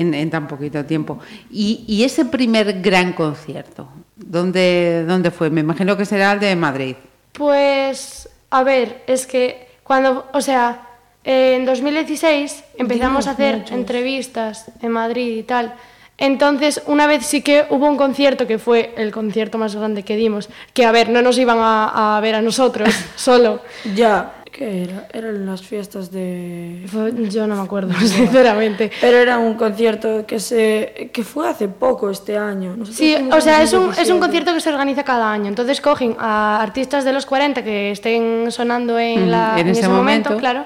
en, en tan poquito tiempo. Y, y ese primer gran concierto, ¿dónde, ¿dónde fue? Me imagino que será el de Madrid. Pues, a ver, es que cuando, o sea, en 2016 empezamos a hacer entrevistas en Madrid y tal. Entonces, una vez sí que hubo un concierto que fue el concierto más grande que dimos, que a ver, no nos iban a, a ver a nosotros solo. Ya, ¿Qué era? Eran las fiestas de... Yo no me acuerdo, sinceramente. Pero era un concierto que se que fue hace poco este año. Nosotros Sí, o sea, es un, es un 2017. concierto que se organiza cada año. Entonces cogen a artistas de los 40 que estén sonando en, la, en en ese ese, momento, momento. claro.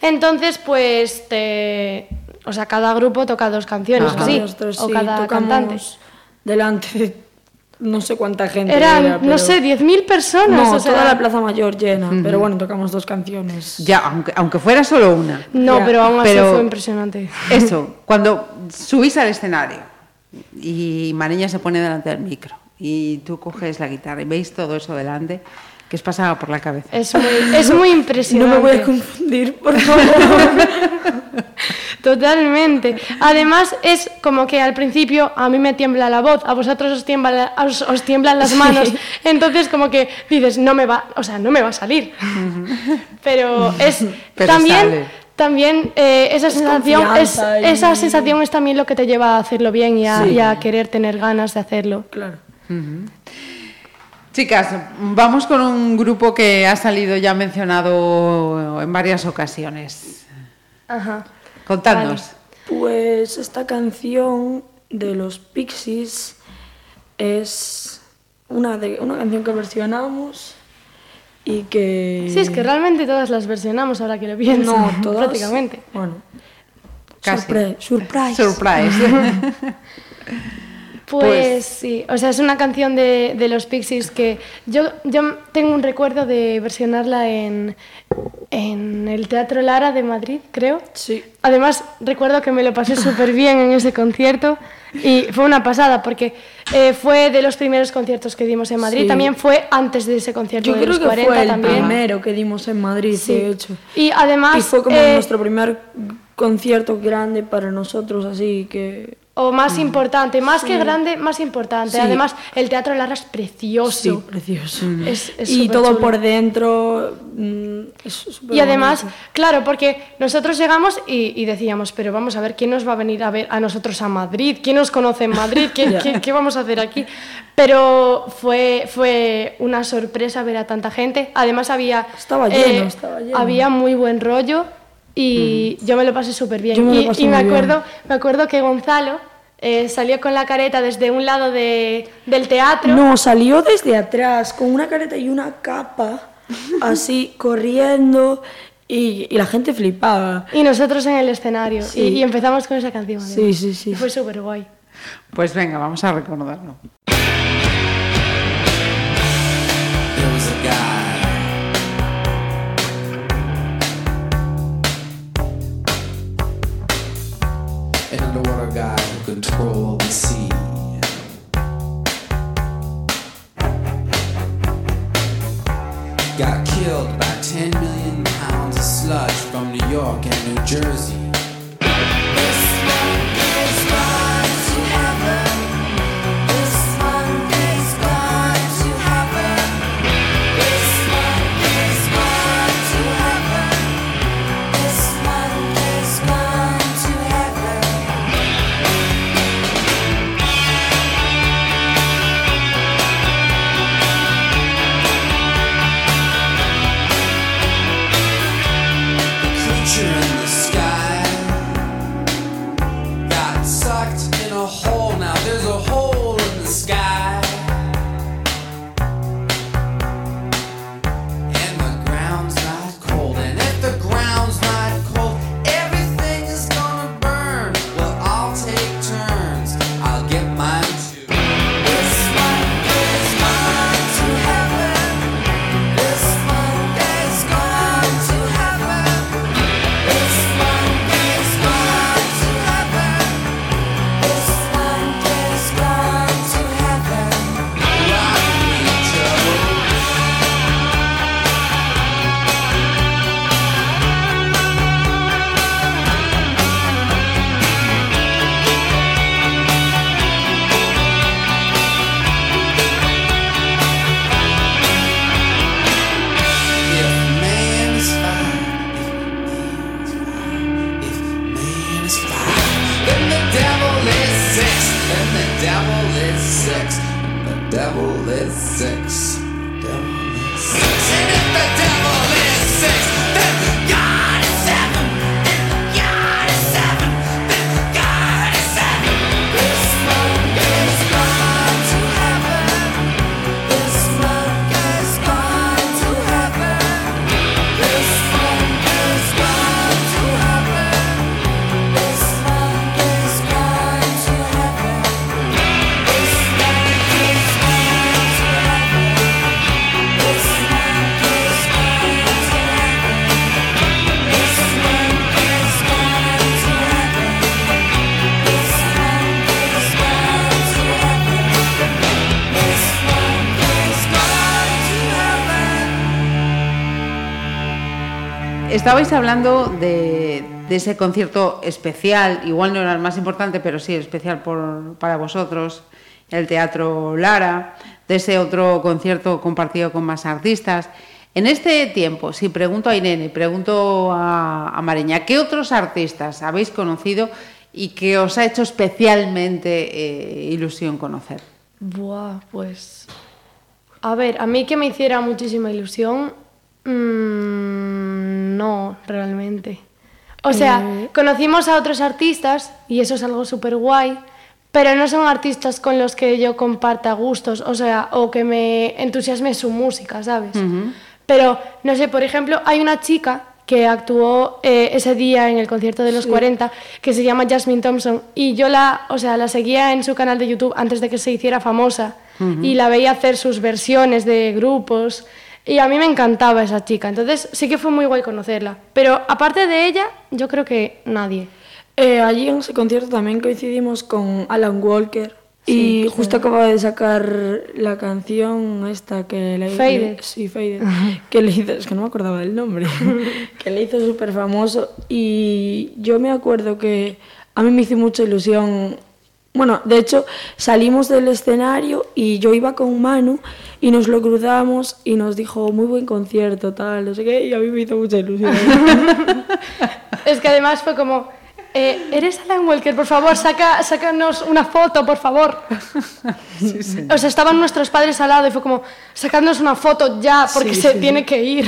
Entonces, pues, te, o sea, cada grupo toca dos canciones, Ajá. así, Nosotros o sí, cada cantante. delante de no sé cuánta gente. Eran, era, no sé, 10.000 personas. No, o sea, toda la Plaza Mayor llena. Pero bueno, tocamos dos canciones. Ya, aunque, aunque fuera solo una. No, Ya. pero aún así Pero- fue impresionante. Eso, cuando subís al escenario y Mariña se pone delante del micro y tú coges la guitarra y veis todo eso delante, ¿qué os pasaba por la cabeza? Es muy, es muy No impresionante. me voy a confundir, por favor. Totalmente. Además, es como que al principio a mí me tiembla la voz, a vosotros os, tiembla, os, os tiemblan las manos. Entonces, como que dices, no me va, o sea, no me va a salir. Pero es Pero también. sale. También eh, esa sensación es, y- esa sensación es también lo que te lleva a hacerlo bien y a, Sí. y a querer tener ganas de hacerlo. claro. Chicas, vamos con un grupo que ha salido ya mencionado en varias ocasiones. Ajá. Contadnos. Pues esta canción de los Pixies es una, de, una canción que versionamos y que... Sí, es que realmente todas las versionamos ahora que lo pienso. No, todas. Prácticamente. Bueno, Casi. surpre- surprise. Surprise. Pues, Pues- sí, o sea, es una canción de, de los Pixies que yo, yo tengo un recuerdo de versionarla en, en el Teatro Lara de Madrid, creo. Sí. Además, recuerdo que me lo pasé súper bien en ese concierto y fue una pasada porque eh, fue de los primeros conciertos que dimos en Madrid. Sí. También fue antes de ese concierto Yo de creo los que 40 fue el también. primero que dimos en Madrid, Sí. de hecho. Y además... Y fue como eh, nuestro primer concierto grande para nosotros, así que... O más importante, más que grande, más importante. Sí. Además, el Teatro Lara es precioso. Sí, precioso. Es- es y todo por dentro mm, es Y además, bonito. claro, porque nosotros llegamos y, y decíamos, pero vamos a ver, ¿quién nos va a venir a ver a nosotros a Madrid? ¿Quién nos conoce en Madrid? ¿Qué, qué- qué vamos a hacer aquí? Pero fue, fue una sorpresa ver a tanta gente. Además había... eh, Estaba lleno, estaba lleno. Había muy buen rollo y yo me lo pasé súper bien. Yo me lo y pasé y me, muy bien. acuerdo, me acuerdo que Gonzalo eh, salió con la careta desde un lado de- del teatro. No, salió desde atrás con una careta y una capa, así, corriendo, y, y la gente flipaba. Y nosotros en el escenario. Sí. Y, y empezamos con esa canción. Sí, además. sí, sí. Y fue súper guay. Pues venga, vamos a recordarlo. Controlled the sea. Got killed by 10 million pounds of sludge from New York and New Jersey. Estabais hablando de, ese concierto especial, igual no era el más importante, pero sí especial por, para vosotros, el Teatro Lara, de ese otro concierto compartido con más artistas. En este tiempo, si pregunto a Irene, pregunto a, a Mareña, ¿qué otros artistas habéis conocido y que os ha hecho especialmente eh, ilusión conocer? Buah, pues. A ver, a mí que me hiciera muchísima ilusión. Mm, no, realmente. O sea, conocimos a otros artistas y eso es algo súper guay, pero no son artistas con los que yo comparta gustos, o sea, o que me entusiasme su música, ¿sabes? Pero, no sé, por ejemplo, hay una chica que actuó eh, ese día en el concierto de los 40 que se llama Jasmine Thompson y yo la, o sea, la seguía en su canal de YouTube antes de que se hiciera famosa y la veía hacer sus versiones de grupos y a mí me encantaba esa chica, entonces sí que fue muy guay conocerla, pero aparte de ella, yo creo que nadie. Eh, allí en ese concierto también coincidimos con Alan Walker. y justo acababa de sacar la canción esta que le Faded. Sí, Faded. que le hizo, es que no me acordaba del nombre, que le hizo súper famoso. Y yo me acuerdo que a mí me hizo mucha ilusión. Bueno, de hecho, salimos del escenario y yo iba con Manu y nos lo cruzamos y nos dijo, muy buen concierto, tal, no sé qué, y a mí me hizo mucha ilusión. Es que además fue como, eh, ¿eres Alan Walker? Por favor, saca, sácanos una foto, por favor. O sea, estaban nuestros padres al lado y fue como, sacadnos una foto ya, porque Sí, se sí, tiene sí. que ir.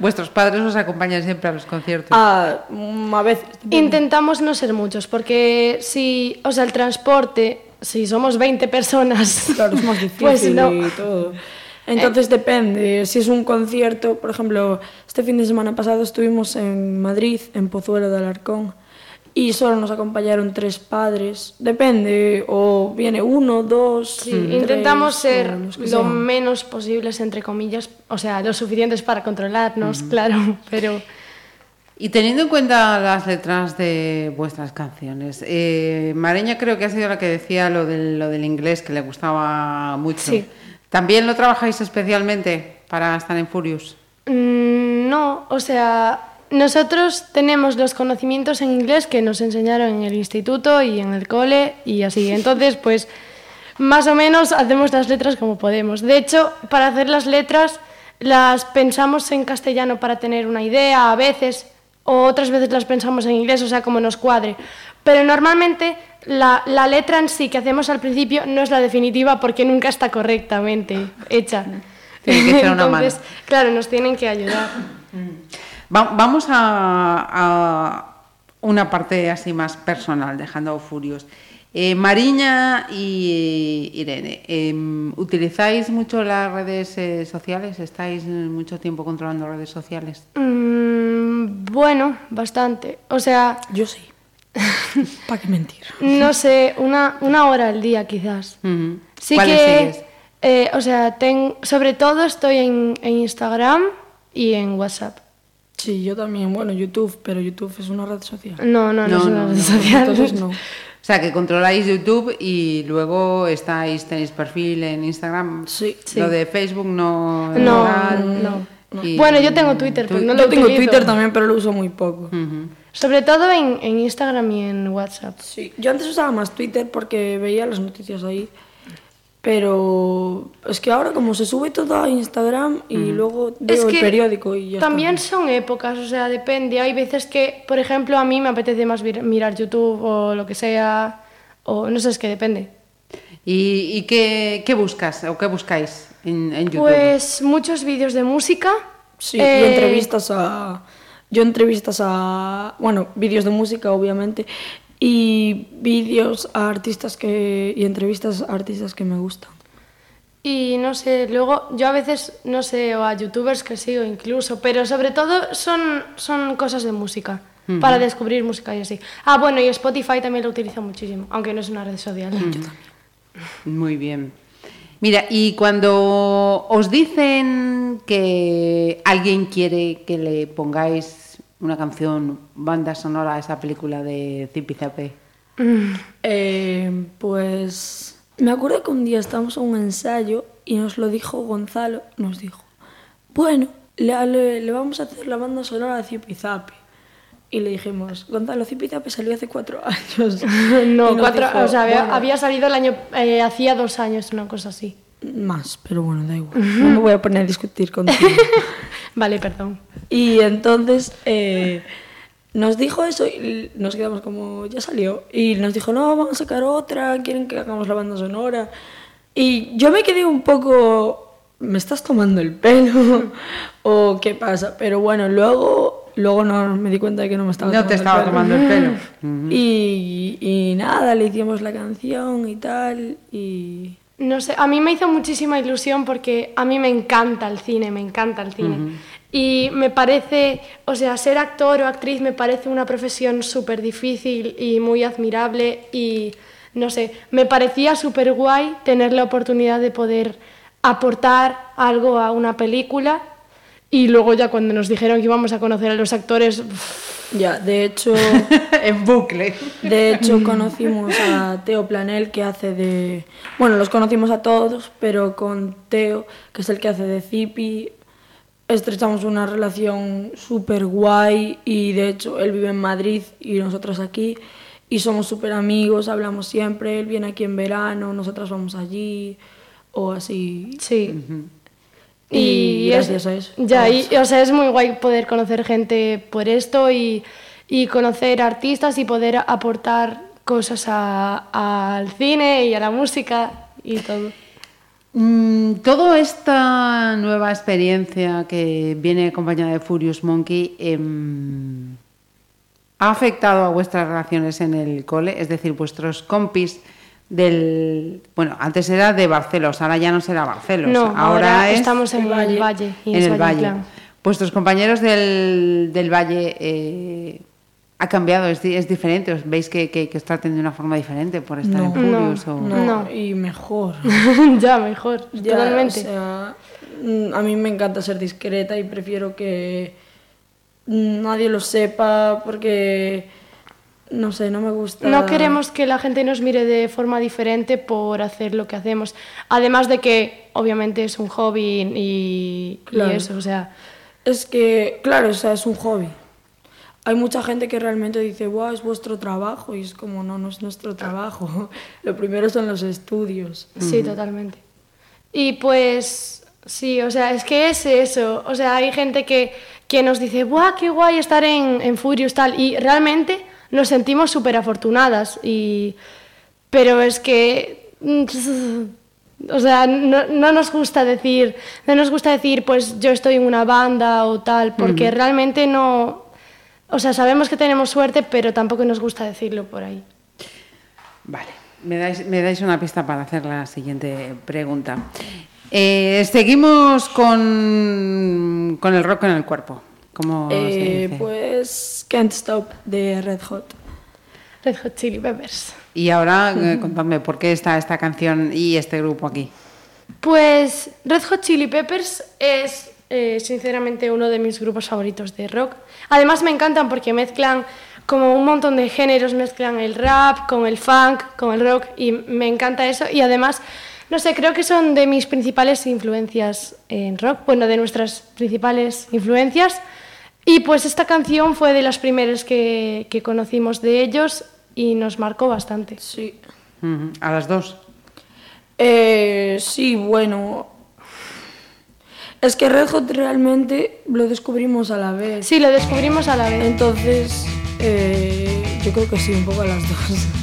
Vuestros padres os acompañan siempre a los conciertos. Ah, mm, a veces. Intentamos no ser muchos, porque si, o sea, el transporte, si somos 20 personas, Claro, es más difícil pues no. y todo. Entonces depende, si es un concierto, por ejemplo, este fin de semana pasado estuvimos en Madrid, en Pozuelo de Alarcón, y solo nos acompañaron tres padres. Depende, o viene uno, dos. Sí, tres, intentamos ser lo sean. menos posibles, entre comillas, o sea, lo suficientes para controlarnos, claro, pero... Y teniendo en cuenta las letras de vuestras canciones, eh, Mareña creo que ha sido la que decía lo del, lo del inglés, que le gustaba mucho. Sí. ¿También lo trabajáis especialmente para estar en Furious? Mm, No, o sea, nosotros tenemos los conocimientos en inglés que nos enseñaron en el instituto y en el cole y así. Entonces, pues, más o menos hacemos las letras como podemos. De hecho, para hacer las letras las pensamos en castellano para tener una idea a veces, o otras veces las pensamos en inglés, o sea, como nos cuadre. Pero normalmente la, la letra en sí que hacemos al principio no es la definitiva porque nunca está correctamente hecha. Tiene que echar una mano. Entonces, claro, nos tienen que ayudar. Va- vamos a, a una parte así más personal, dejando Furious. Eh, Mariña y Irene, em, ¿utilizáis mucho las redes eh, sociales? ¿Estáis mucho tiempo controlando redes sociales? Mm, bueno, bastante. O sea, Yo sí. ¿Para qué mentir? no sé, una, una hora al día quizás. Ujú. Sí ¿Cuáles que, sigues? eh, o sea, ten- sobre todo estoy en, en Instagram y en WhatsApp. Sí, yo también. Bueno, YouTube, pero YouTube es una red social. No, no, no, No, es una no, red no. social. Entonces no. O sea, que controláis YouTube y luego estáis, tenéis perfil en Instagram. Sí. Lo de Facebook no. No, no. Y- Bueno, yo tengo Twitter, pero no lo Yo tengo utilizo. Twitter también, pero lo uso muy poco. Sobre todo en, en Instagram y en WhatsApp. Sí, yo antes usaba más Twitter porque veía las noticias ahí. Pero es que ahora como se sube todo a Instagram y luego veo el periódico y ya también está. son épocas, o sea, depende. Hay veces que, por ejemplo, a mí me apetece más mirar YouTube o lo que sea, o no sé, es que depende. ¿Y, y qué, qué buscas o qué buscáis en, en YouTube? Pues muchos vídeos de música. Sí, y eh, entrevistas a... Yo entrevistas a... Bueno, vídeos de música, obviamente. Y vídeos a artistas que... Y entrevistas a artistas que me gustan. Y no sé, luego yo a veces, no sé, o a youtubers que sigo incluso, pero sobre todo son, son cosas de música, para descubrir música y así. Ah, bueno, y Spotify también lo utilizo muchísimo, aunque no es una red social. Muy bien. Mira, y cuando os dicen que alguien quiere que le pongáis una canción, banda sonora a esa película de Zipizape, Eh, pues me acuerdo que un día estábamos en un ensayo y nos lo dijo Gonzalo, nos dijo, bueno, le, le- le vamos a hacer la banda sonora a Zipi Zapi. Y le dijimos, Gonzalo, Zipi Zapi salió hace cuatro años. No, cuatro, dijo, o sea, había, "Bueno, había salido el año, eh, hacía dos años, una cosa así. Más, pero bueno, da igual. No me voy a poner a discutir contigo. Vale, perdón. Y entonces eh, nos dijo eso y nos quedamos como, ya salió. Y nos dijo, no, vamos a sacar otra, quieren que hagamos la banda sonora. Y yo me quedé un poco, ¿me estás tomando el pelo? ¿O qué pasa? Pero bueno, luego, luego no, me di cuenta de que no me estaba No te estaba tomando el pelo. Y, y nada, le hicimos la canción y tal. Y No sé, a mí me hizo muchísima ilusión porque a mí me encanta el cine, me encanta el cine. Y me parece, o sea, ser actor o actriz me parece una profesión súper difícil y muy admirable y no sé, me parecía súper guay tener la oportunidad de poder aportar algo a una película y luego ya cuando nos dijeron que íbamos a conocer a los actores, ya, de hecho... en bucle. De hecho, conocimos a Teo Planel, que hace de... Bueno, los conocimos a todos, pero con Teo, que es el que hace de Zipi, estrechamos una relación súper guay y de hecho él vive en Madrid y nosotros aquí y somos súper amigos, hablamos siempre, él viene aquí en verano, nosotras vamos allí o así. sí. Y es- gracias a eso. Ya, y, o sea, es muy guay poder conocer gente por esto y, y conocer artistas y poder aportar cosas a- al cine y a la música y todo. Mm, Toda esta nueva experiencia que viene acompañada de Furious Monkey em, ha afectado a vuestras relaciones en el cole, es decir, vuestros compis del bueno, antes era de Barcelos, ahora ya no será Barcelos, No, ahora es estamos en el Valle. Valle. y en es el Valle Valle. Vuestros compañeros del, del Valle eh, ha cambiado, es, es diferente, os veis que, que, que os traten de una forma diferente por estar en Furious o- No, No. y mejor. ya, mejor, Ya, totalmente. o sea, mm, a mí me encanta ser discreta y prefiero que nadie lo sepa porque, no sé, no me gusta. No queremos que la gente nos mire de forma diferente por hacer lo que hacemos. Además de que, obviamente, es un hobby y, y Claro. eso, o sea, Es que, claro, o sea, es un hobby. Hay mucha gente que realmente dice, wow, es vuestro trabajo. Y es como, no, no es nuestro trabajo. Lo primero son los estudios. Sí, totalmente. Y pues sí, o sea, es que es eso. O sea, hay gente que, que nos dice, ¡buah, qué guay estar en, en Furious tal! Y realmente nos sentimos súper afortunadas. Y... Pero es que... O sea, no, no nos gusta decir, no nos gusta decir, pues yo estoy en una banda o tal, porque realmente no, o sea, sabemos que tenemos suerte, pero tampoco nos gusta decirlo por ahí. Vale, me dais, me dais una pista para hacer la siguiente pregunta. Eh, seguimos con, con el rock en el cuerpo. ¿Cómo se Eh, dice? pues Can't Stop de Red Hot. Red Hot Chili Peppers. Y ahora eh, contadme por qué está esta canción y este grupo aquí. Pues Red Hot Chili Peppers es eh, sinceramente uno de mis grupos favoritos de rock. Además me encantan porque mezclan como un montón de géneros, mezclan el rap con el funk, con el rock y me encanta eso. Y además, no sé, creo que son de mis principales influencias en rock, bueno, de nuestras principales influencias. Y pues esta canción fue de las primeras que, que conocimos de ellos y nos marcó bastante. Sí. Uh ¿A las dos? Eh, sí, bueno. Es que Red Hot realmente lo descubrimos a la vez. Sí, lo descubrimos a la vez. Entonces, eh, yo creo que sí, un poco a las dos.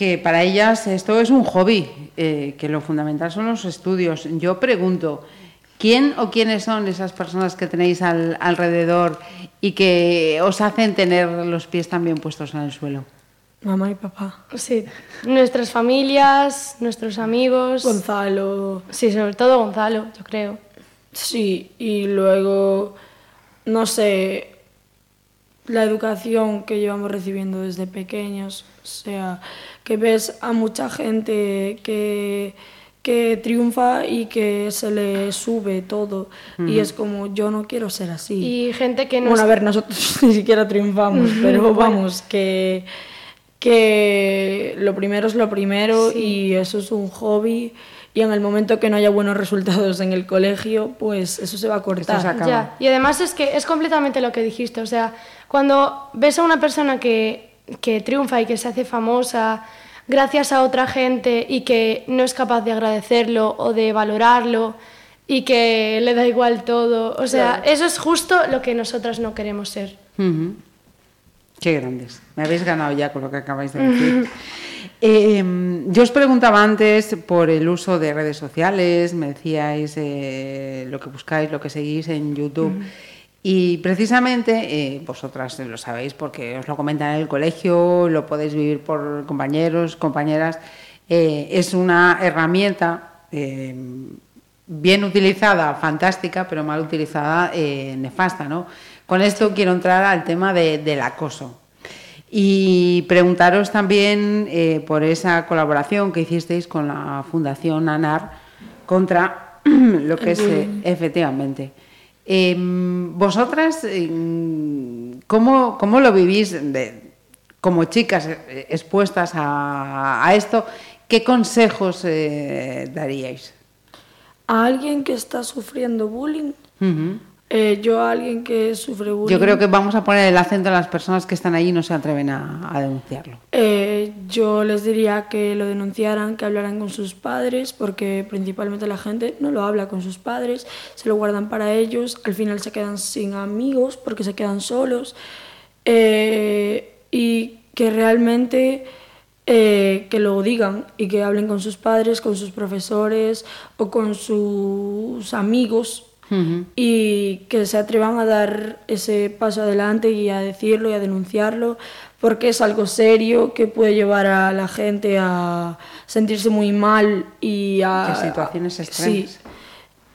Que para ellas esto es un hobby, eh, que lo fundamental son los estudios. Yo pregunto, ¿quién o quiénes son esas personas que tenéis al- alrededor y que os hacen tener los pies también puestos en el suelo? Mamá y papá. Sí, nuestras familias, nuestros amigos. Gonzalo. Sí, sobre todo Gonzalo, yo creo. Sí, y luego, no sé, la educación que llevamos recibiendo desde pequeños, o sea, que ves a mucha gente que, que triunfa y que se le sube todo, y es como, yo no quiero ser así. Y gente que no Bueno, a ver, nosotros ni siquiera triunfamos, pero vamos, que, que lo primero es lo primero y eso es un hobby. Y en el momento que no haya buenos resultados en el colegio, pues eso se va a cortar. se acaba. Ya, y además es que es completamente lo que dijiste, o sea, cuando ves a una persona que, que triunfa y que se hace famosa gracias a otra gente y que no es capaz de agradecerlo o de valorarlo y que le da igual todo, o sea, eso es justo lo que nosotras no queremos ser. Ujú. Qué grandes. Me habéis ganado ya con lo que acabáis de decir. Eh, yo os preguntaba antes por el uso de redes sociales, me decíais eh, lo que buscáis, lo que seguís en YouTube. Y precisamente, eh, vosotras lo sabéis porque os lo comentan en el colegio, lo podéis vivir por compañeros, compañeras, eh, es una herramienta eh, bien utilizada, fantástica, pero mal utilizada, nefasta, ¿no? Con esto quiero entrar al tema de- del acoso. Y preguntaros también por esa colaboración que hicisteis con la Fundación ANAR contra lo que es efectivamente. Em, vosotras, em, ¿cómo, cómo lo vivís de- como chicas eh, expuestas a, a esto? ¿Qué consejos eh, daríais? A alguien que está sufriendo bullying. Eh, yo a alguien que sufre bullying. Yo creo que vamos a poner el acento en las personas que están allí y no se atreven a, a denunciarlo. Eh, yo les diría que lo denunciaran, que hablaran con sus padres, porque principalmente la gente no lo habla con sus padres, se lo guardan para ellos, al final se quedan sin amigos porque se quedan solos, eh, y que realmente eh, que lo digan y que hablen con sus padres, con sus profesores o con sus amigos y que se atrevan a dar ese paso adelante y a decirlo y a denunciarlo porque es algo serio que puede llevar a la gente a sentirse muy mal y a Que situaciones Sí. extremas.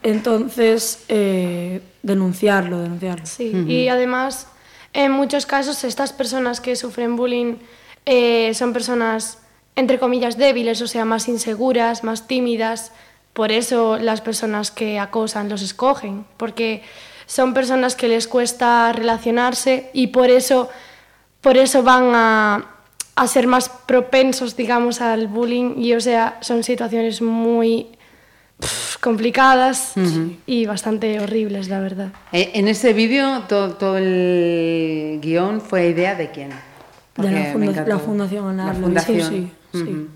Entonces, eh, denunciarlo, denunciarlo. Sí, y además, en muchos casos, estas personas que sufren bullying eh, son personas, entre comillas, débiles, o sea, más inseguras, más tímidas. Por eso las personas que acosan los escogen, porque son personas que les cuesta relacionarse y por eso, por eso van a, a ser más propensos, digamos, al bullying. Y, o sea, son situaciones muy complicadas y bastante horribles, la verdad. Eh, En ese vídeo todo, todo el guion fue idea de quién? De la funda- Fundación ANAR, La fundación. sí, sí. Ujú.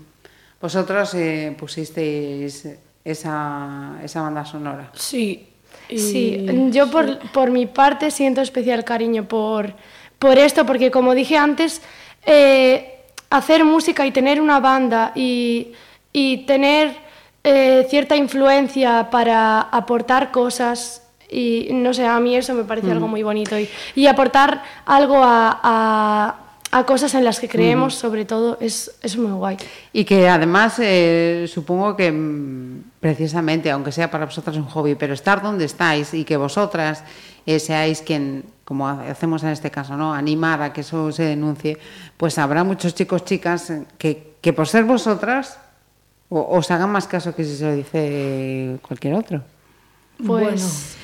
Vosotros eh, pusisteis esa, esa banda sonora. Sí. y- Sí, yo por, por mi parte siento especial cariño por, por esto, porque como dije antes, eh, hacer música y tener una banda y, y tener eh, cierta influencia para aportar cosas, y no sé, a mí eso me parece algo muy bonito, y, y aportar algo a, a- a cosas en las que creemos, sobre todo, es, es muy guay. Y que además eh, supongo que mm, precisamente, aunque sea para vosotras un hobby, pero estar donde estáis y que vosotras eh, seáis quien, como ha- hacemos en este caso, ¿no? animar a que eso se denuncie, pues habrá muchos chicos, chicas eh, que, que por ser vosotras o- os hagan más caso que si se lo dice cualquier otro. Pues,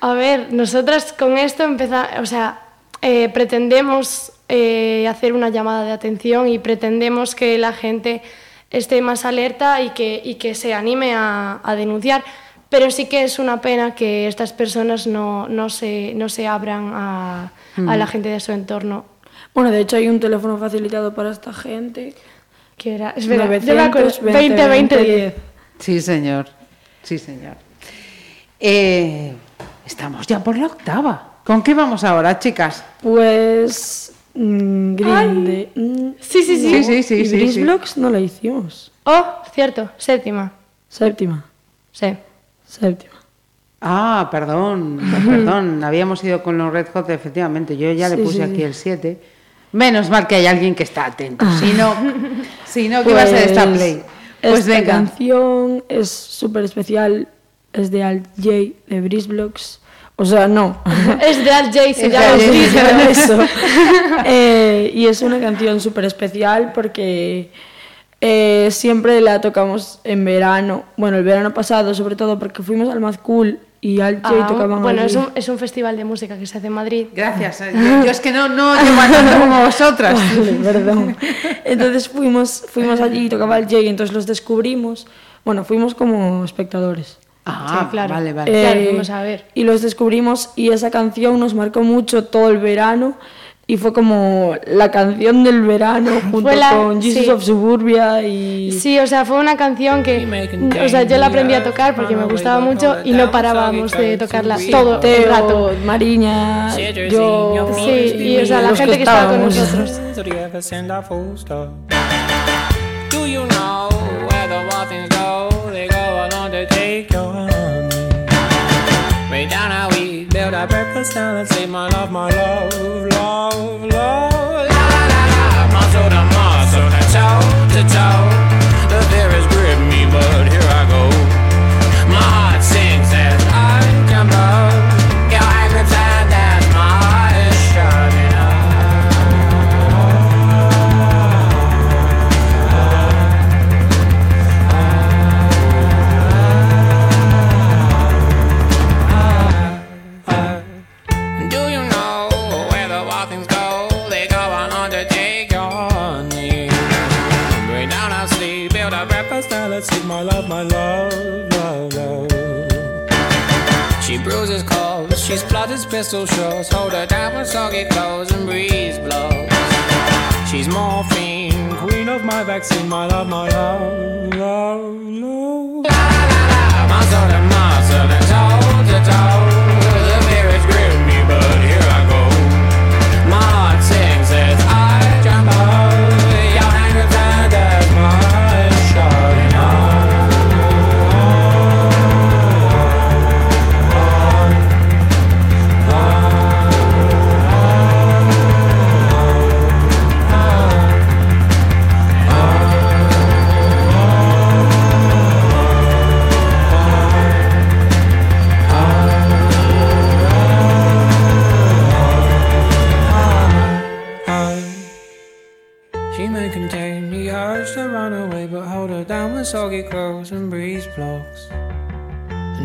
a ver, nosotras con esto empezamos, o sea, eh, pretendemos eh, hacer una llamada de atención y pretendemos que la gente esté más alerta y que, y que se anime a, a denunciar. Pero sí que es una pena que estas personas no, no, se, no se abran a, a la gente de su entorno. Bueno, de hecho hay un teléfono facilitado para esta gente. Que era, espera, yo me acuerdo, 900 20 20 10. Sí, señor. Sí, señor. Eh, estamos ya por la octava. ¿Con qué vamos ahora, chicas? Pues. Mm, Grinde. mm, Sí, sí, sí. Sí, sí, sí, y sí, Gris sí. Blocks no la hicimos. Oh, cierto, séptima. Séptima. Sí. Séptima. Ah, perdón, perdón. Habíamos ido con los Red Hot, efectivamente. Yo ya le puse sí, aquí sí. el 7. Menos mal que hay alguien que está atento. Si no, si no, ¿qué iba a ser esta play? Pues esta venga. canción es súper especial. Es de Alt J de Breeze Blocks. O sea, no. Es de Al J, se llama Al eso. Eh, y es una canción súper especial porque eh, siempre la tocamos en verano. Bueno, el verano pasado, sobre todo porque fuimos al Mad Cool y Alt J Ah, tocaban bueno, allí. es un, es un festival de música que se hace en Madrid. Gracias. Yo, yo es que no, no llevo a tanto como vosotras. Vale, perdón. Entonces fuimos, fuimos allí y tocaba el Jay, entonces los descubrimos. Bueno, fuimos como espectadores. Ah, Sí, claro. vale, vale. Claro, Eh, fuimos a ver. Y los descubrimos y esa canción nos marcó mucho todo el verano y fue como la canción del verano junto la- con Jesus sí. of Suburbia y... Sí, o sea, fue una canción que, o sea, yo la aprendí a tocar porque me gustaba mucho y no parábamos de tocarla todo el Teo, rato. Mariña, yo... Sí, y o sea, la gente que estaba con nosotros. down and say my love, my love, love, love. Pistol shots. Hold her down when soggy clothes and breeze blows. She's morphine, queen of my vaccine, my love, my love, love, love. La la la, muscle to muscle and toe to toe. Soggy clothes and breeze blocks.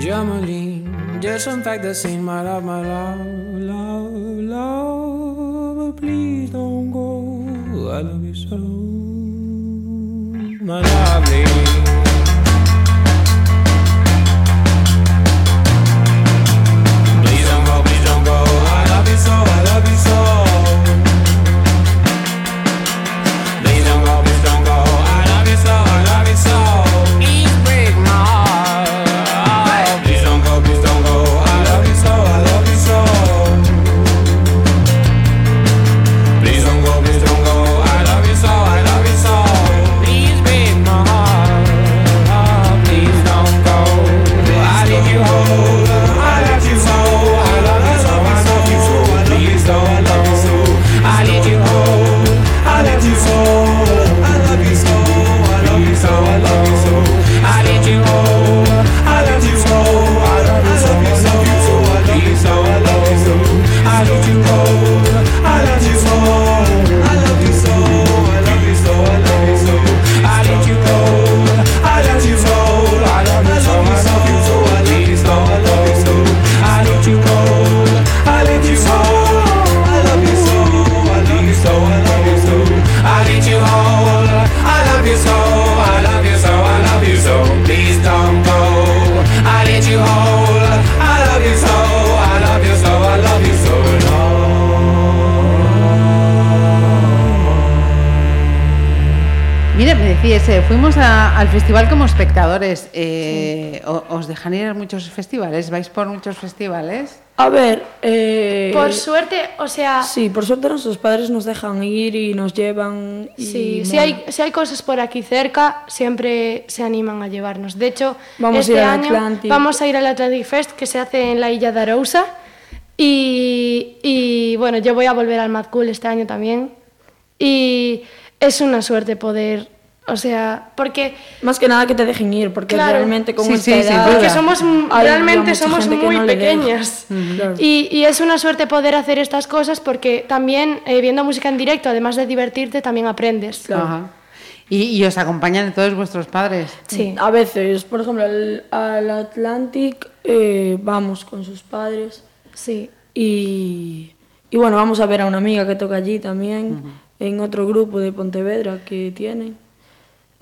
Germaline, disinfect the scene, my love, my love, love, love. Please don't go. I love you so, my lovely. Please don't go, please don't go. I love you so, I love you so. A- al festival como espectadores. eh, o- ¿Os dejan ir a muchos festivales? ¿Vais por muchos festivales? A ver, eh, Por suerte, o sea, Sí, por suerte nuestros padres nos dejan ir y nos llevan. y Sí, si hay, si hay cosas por aquí cerca, siempre se animan a llevarnos. De hecho, Vamos a este ir al año Atlantic. vamos a ir al Atlantic Fest que se hace en la Isla de Arousa. Y, y, bueno, yo voy a volver al Mad Cool este año también. Y es una suerte poder, o sea, porque Más que nada que te dejen ir, porque Claro. realmente con Sí, esta sí, edad... porque somos realmente somos muy no pequeñas Claro. y, y es una suerte poder hacer estas cosas porque también eh, viendo música en directo además de divertirte también aprendes Ajá. ¿Y, y os acompañan todos vuestros padres? sí A veces, por ejemplo, al, al Atlantic eh, vamos con sus padres sí y, y bueno, vamos a ver a una amiga que toca allí también, en otro grupo de Pontevedra que tienen.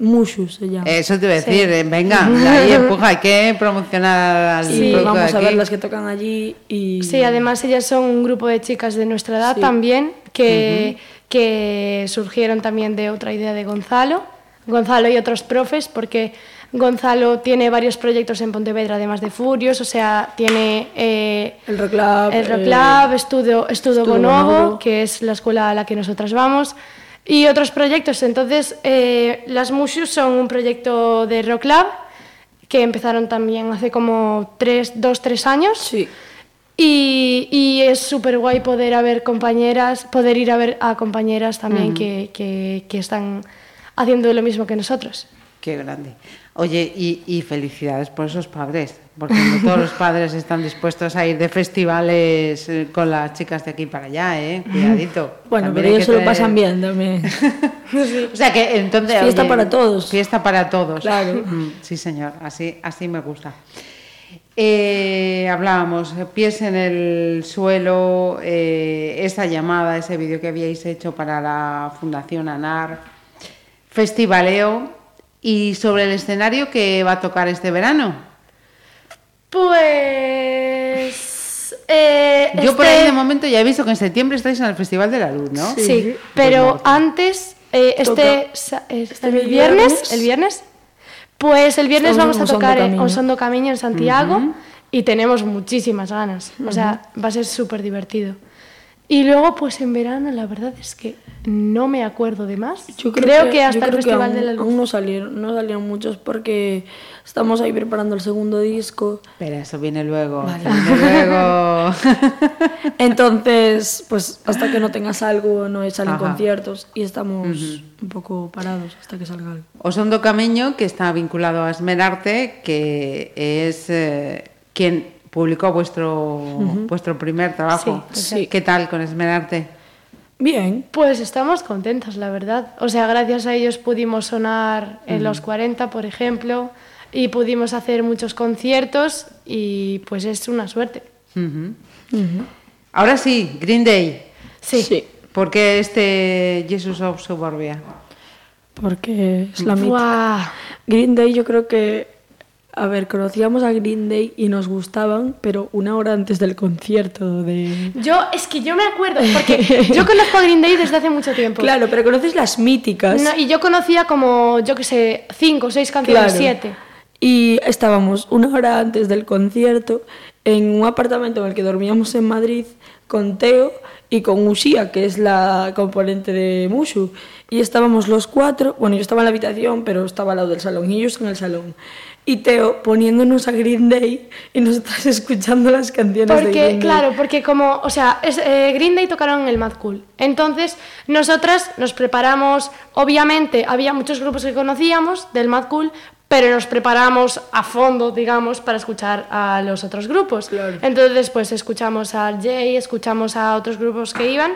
Mushu se llama. Eso te iba a decir, eh, venga, ahí empuja, hay que promocionar al producto vamos de a ver las que tocan allí y... Sí, además ellas son un grupo de chicas de nuestra edad Sí. también, que, que surgieron también de otra idea de Gonzalo, Gonzalo y otros profes, porque Gonzalo tiene varios proyectos en Pontevedra, además de Furios, o sea, tiene eh, El Rock Lab, el Rock eh, Estudio, Estudio Estudio Bonobo, Bonobo. que es la escuela a la que nosotras vamos, y otros proyectos. Entonces, eh, las Mushus son un proyecto de Rock Lab, que empezaron también hace como tres, dos, tres años. Sí. Y, y es súper guay poder haber compañeras, poder ir a ver a compañeras también que, que, que están haciendo lo mismo que nosotros. Qué grande. Oye, y, y felicidades por esos padres, porque no todos los padres están dispuestos a ir de festivales eh, con las chicas de aquí para allá, ¿eh? Cuidadito. Bueno, También pero ellos se lo pasan bien también. O sea que entonces... Fiesta oye, para todos. Fiesta para todos. Claro. Mm, Sí, señor, así, así me gusta. Eh, hablábamos, pies en el suelo, eh, esa llamada, ese vídeo que habíais hecho para la Fundación ANAR, festivaleo, ¿Y sobre el escenario que va a tocar este verano? Pues... eh, Yo por este- ahí de momento ya he visto que en septiembre estáis en el Festival de la Luz, ¿no? Sí, pero antes, eh, este, eh, el viernes, viernes. el viernes, pues el viernes Estamos vamos a tocar en Camiño. Osondo Camiño en Santiago y tenemos muchísimas ganas. O sea, va a ser súper divertido. Y luego, pues en verano, la verdad es que no me acuerdo de más. Yo creo, que, yo hasta el creo que Festival aún, de la Luz. aún no salieron, no salieron muchos porque estamos ahí preparando el segundo disco. Pero eso viene luego. Viene luego. Entonces, pues hasta que no tengas algo no salen Ajá. conciertos y estamos un poco parados hasta que salga algo. Osondo Camiño, que está vinculado a Esmerarte, que es eh, quien publicó vuestro, vuestro primer trabajo. Sí, sí. ¿Qué tal con Esmerarte? Bien, Pues estamos contentos, la verdad. O sea, gracias a ellos pudimos sonar en los 40, por ejemplo, y pudimos hacer muchos conciertos y pues es una suerte. Ahora sí, Green Day. Sí. sí, ¿Por qué este Jesus of Suburbia? porque es la. Buah. Green Day yo creo que, a ver, conocíamos a Green Day y nos gustaban, pero una hora antes del concierto de... Yo, es que yo me acuerdo, porque yo conozco a Green Day desde hace mucho tiempo. Claro, pero conoces las míticas. No, y yo conocía como, yo qué sé, cinco seis canciones, Claro. siete. Y estábamos una hora antes del concierto en un apartamento en el que dormíamos en Madrid con Teo y con Ushia, que es la componente de Mushu. Y estábamos los cuatro, bueno, yo estaba en la habitación, pero estaba al lado del salón y ellos en el salón. Y Teo poniéndonos a Green Day y nosotras escuchando las canciones de Porque, Green Day. claro, porque como, o sea, es, eh, Green Day tocaron en el Mad Cool. Entonces, nosotras nos preparamos, obviamente, había muchos grupos que conocíamos del Mad Cool, pero nos preparamos a fondo, digamos, para escuchar a los otros grupos. Entonces, pues escuchamos a Jay, escuchamos a otros grupos que iban.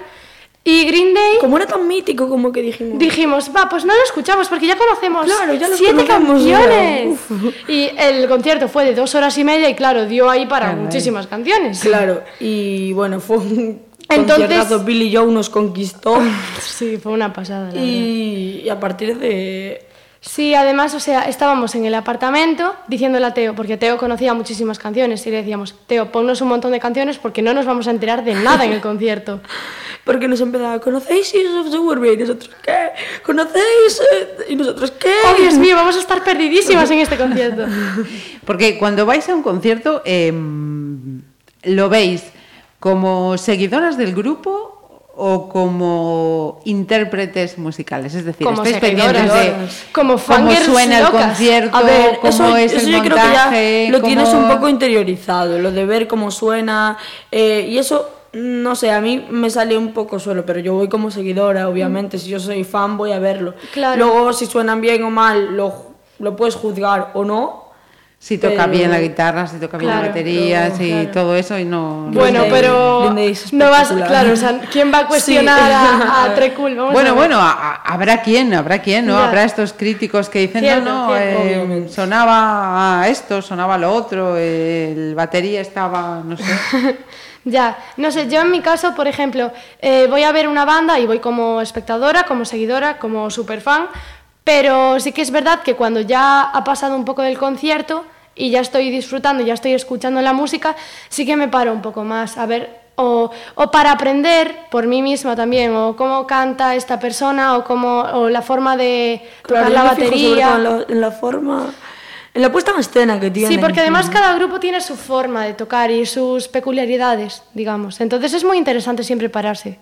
Y Green Day Como era tan mítico, como que dijimos... dijimos, va, pues no lo escuchamos porque ya conocemos Claro, ya los siete conocemos canciones. Y el concierto fue de dos horas y media y claro, dio ahí para muchísimas canciones. Claro, y bueno, fue un Entonces- Billy Joe nos conquistó Sí, fue una pasada. la verdad. y, y a partir de... Sí, además, o sea, estábamos en el apartamento diciéndole a Teo, porque Teo conocía muchísimas canciones, y le decíamos, Teo, ponnos un montón de canciones porque no nos vamos a enterar de nada en el concierto. Porque nos empezaba, ¿conocéis Seasons of Suburbia? Y nosotros, ¿qué? ¿Conocéis? eh? Y nosotros, ¿qué? ¡Oh, Dios mío, vamos a estar perdidísimas en este concierto! Porque cuando vais a un concierto, em, ¿lo veis como seguidoras del grupo o como intérpretes musicales? Es decir, Como estáis pendientes de. Como cómo suena el concierto, A ver, cómo eso, es eso el yo creo que ya lo tienes un poco interiorizado, lo de ver cómo suena. eh, y eso, no sé, a mí me sale un poco solo, pero yo voy como seguidora, obviamente. Si yo soy fan, voy a verlo. Claro. Luego, si suenan bien o mal, lo, lo puedes juzgar o no. Si toca Pero- bien la guitarra, si toca bien la batería, pero- si claro. todo eso y no... no Bueno, pero no vas, claro, o sea, ¿quién va a cuestionar Sí. a, a Trecul? Vamos Bueno, bueno, a- a- habrá quien, habrá quien, ¿no? Ya. Habrá estos críticos que dicen, Cierto, no, no, eh, sonaba a esto, sonaba a lo otro, el batería estaba, no sé. Ya, no sé, yo en mi caso, por ejemplo, eh, voy a ver una banda y voy como espectadora, como seguidora, como superfan, pero sí que es verdad que cuando ya ha pasado un poco del concierto y ya estoy disfrutando, ya estoy escuchando la música, sí que me paro un poco más a ver, o, o para aprender por mí misma también, o cómo canta esta persona, o, cómo, o la forma de tocar Claro, la yo me fijo sobre batería. todo en la, en la forma, en la puesta en escena que tiene. Sí, porque además cada grupo tiene su forma de tocar y sus peculiaridades, digamos. Entonces es muy interesante siempre pararse.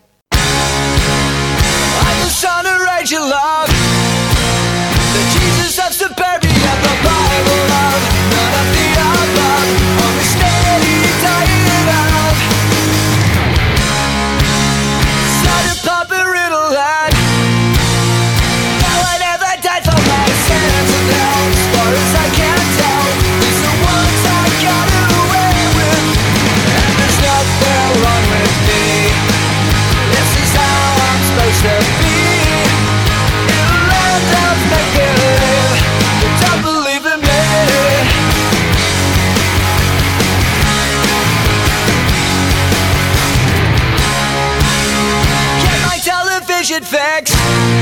It fix.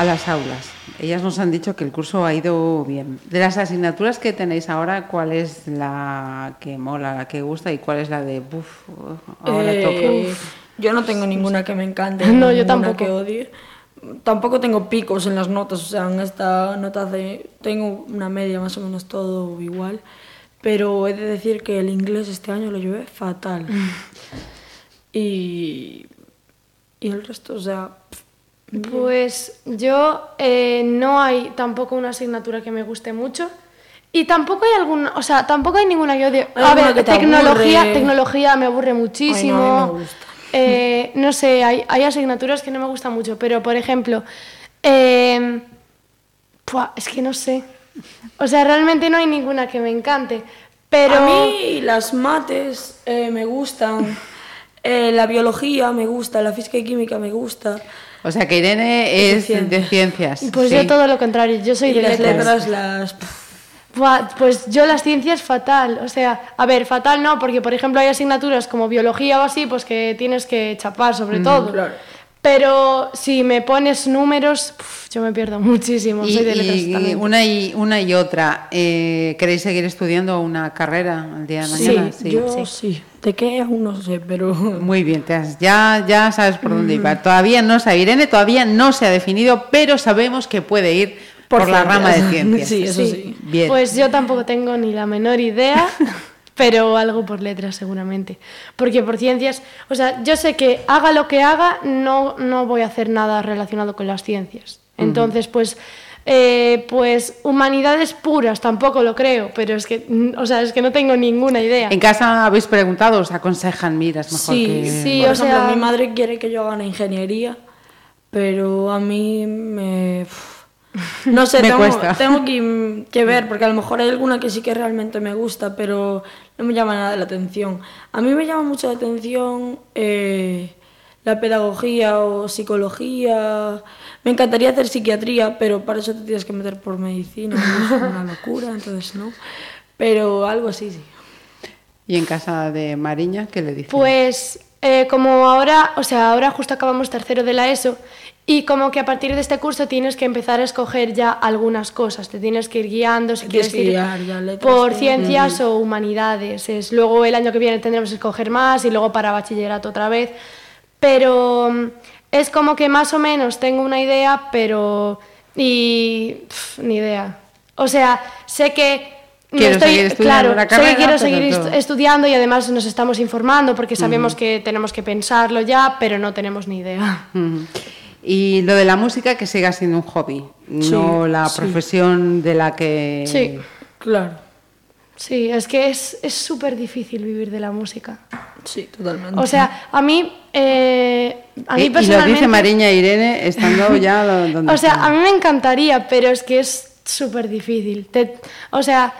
A, las aulas. Ellas nos han dicho que el curso ha ido bien. De las asignaturas que tenéis ahora, ¿cuál es la que mola, la que gusta y cuál es la de buf, ahora Eh, toca? yo no tengo ninguna que me encante, No, yo tampoco. que odie. Tampoco tengo picos en las notas, o sea, en esta nota de, tengo una media más o menos todo igual, pero he de decir que el inglés este año lo llevé fatal. y, y el resto, o sea, Pues yo eh, no hay tampoco una asignatura que me guste mucho. Y tampoco hay alguna, o sea, tampoco hay ninguna que odie. Hay A ver, que te tecnología, aburre. tecnología me aburre muchísimo. Ay, no, a mí me gusta. Eh, no sé, hay, hay asignaturas que no me gustan mucho, pero por ejemplo, eh, es que no sé. O sea, realmente no hay ninguna que me encante. Pero A mí las mates eh, me gustan, eh, la biología me gusta, la física y química me gusta. O sea, que Irene es de ciencias. pues sí. yo todo lo contrario, yo soy Y de las letras. letras las... Buah, pues yo las ciencias fatal, o sea, a ver, fatal no, porque por ejemplo hay asignaturas como biología o así, pues que tienes que chapar sobre todo. claro. Pero si me pones números, puf, yo me pierdo muchísimo, Y, soy de y- una, y una y otra. Eh, ¿Queréis seguir estudiando una carrera el día de mañana? Sí, yo sí. ¿De qué? Aún no sé, pero... Muy bien, te has- ya, ya sabes por dónde ir. Todavía no sabe, Irene todavía no se ha definido, pero sabemos que puede ir por, Por la rama de ciencias. Sí, eso sí. Bien. Pues yo tampoco tengo ni la menor idea, pero algo por letras seguramente. Porque por ciencias, o sea, yo sé que haga lo que haga, no, no voy a hacer nada relacionado con las ciencias. Entonces, pues, eh, pues humanidades puras tampoco lo creo, pero es que, o sea, es que no tengo ninguna idea. En casa habéis preguntado, os aconsejan, mira, es mejor Sí, que... sí, Por o ejemplo, sea- mi madre quiere que yo haga una ingeniería, pero a mí me... No sé, Me tengo, cuesta. tengo que, que ver, porque a lo mejor hay alguna que sí que realmente me gusta, pero no me llama nada la atención. A mí me llama mucho la atención eh, la pedagogía o psicología. Me encantaría hacer psiquiatría, pero para eso te tienes que meter por medicina, es una locura, entonces no. Pero algo así, sí. ¿Y en casa de Mariña qué le dices? Pues eh, como ahora, o sea, ahora justo acabamos tercero de la ESO y como que a partir de este curso tienes que empezar a escoger ya algunas cosas, te tienes que ir guiando si quieres ir por ciencias o humanidades. Es, luego el año que viene tendremos que escoger más y luego para bachillerato otra vez. Pero mm, es como que más o menos tengo una idea, pero y ni idea. O sea, sé que Quiero estoy, seguir estudiando claro, la sé que quiero seguir todo. estudiando y además nos estamos informando porque sabemos que tenemos que pensarlo ya, pero no tenemos ni idea. Y lo de la música que siga siendo un hobby, no la sí. profesión de la que... Sí, Claro, sí, es que es es súper difícil vivir de la música. sí, totalmente. O sea, a mí, eh, a mí Y- y lo personalmente... dice Mariña Irene estando ya lo- donde O sea, está. a mí me encantaría, pero es que es súper difícil. Te- o sea,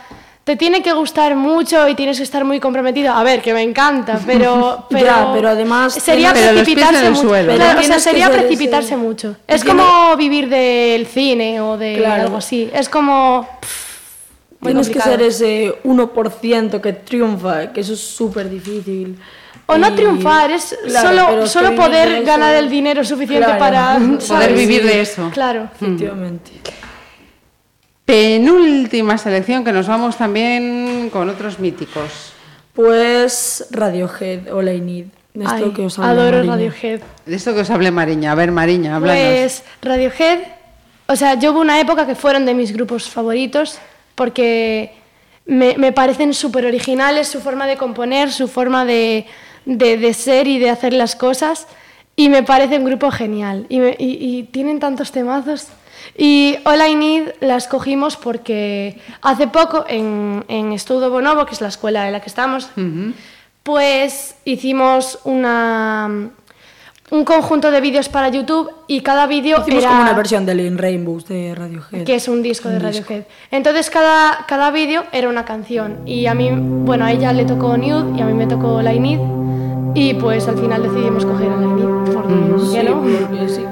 te tiene que gustar mucho y tienes que estar muy comprometido. A ver, que me encanta, pero... pero Ya, pero además Sería Pero precipitarse mucho. suelo. Claro, Pero o sea, sería ese- precipitarse mucho. Es tiene- como vivir del cine o de Claro. algo así. Es como... muy Tienes que ser ese 1% que triunfa, que eso es súper difícil. O no triunfar, es Claro, solo, solo poder ganar el dinero suficiente Claro. para... Poder vivir de eso. Claro. Efectivamente. Penúltima selección que nos vamos también con otros míticos. Pues Radiohead o I Need. De esto Ay, que os habla adoro Mariña. Radiohead. De esto que os hable Mariña. A ver, Mariña, háblanos. Pues Radiohead, o sea, yo hubo una época que fueron de mis grupos favoritos porque me, me parecen súper originales su forma de componer, su forma de, de- de ser y de hacer las cosas y me parece un grupo genial y, me- y- y tienen tantos temazos. Y All I Need la escogimos porque hace poco en, en Estudo Bonobo, que es la escuela en la que estamos, pues hicimos una, un conjunto de vídeos para YouTube y cada vídeo Hicimos era como una versión del In Rainbows de Radiohead. que es un disco de Un disco. Radiohead. Entonces cada, cada vídeo era una canción y a mí, bueno, a ella le tocó Nude y a mí me tocó La Need y pues al final decidimos coger a La Need porque Mm, Sí, ¿qué no? porque sí.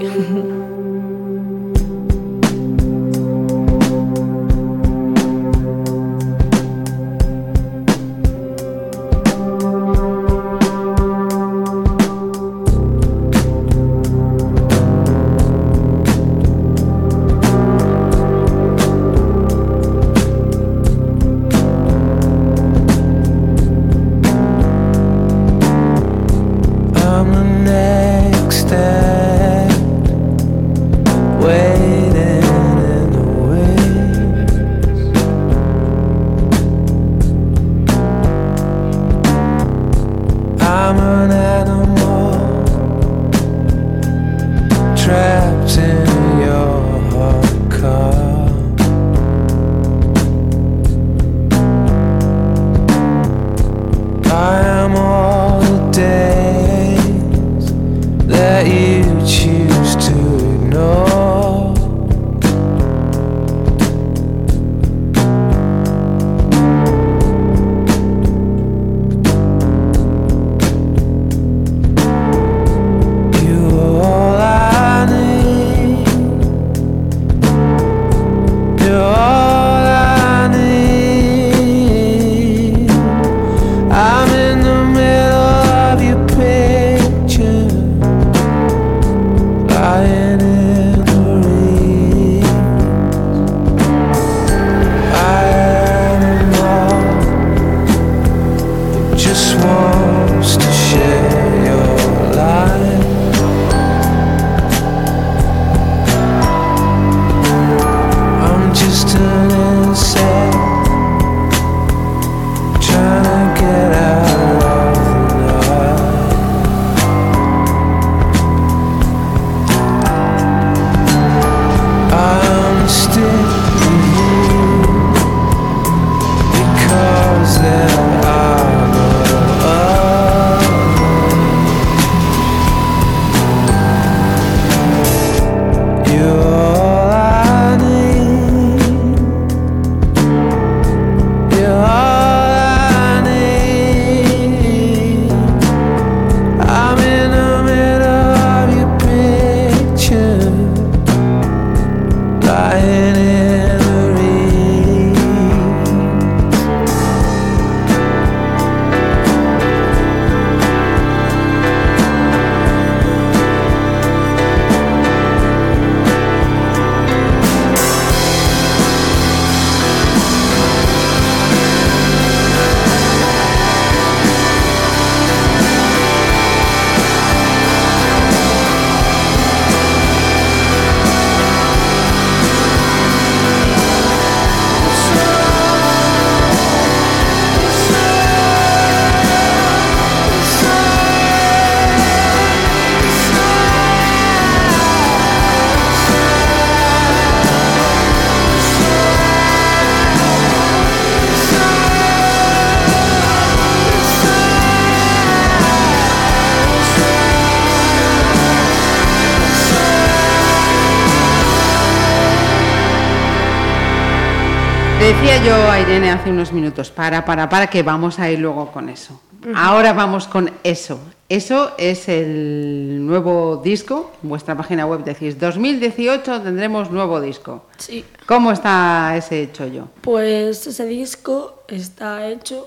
Yo a Irene hace unos minutos, para, para, para, que vamos a ir luego con eso. Ahora vamos con eso. Eso es el nuevo disco. En vuestra página web decís, 2018 tendremos nuevo disco. Sí. ¿Cómo está ese chollo? Pues ese disco está hecho,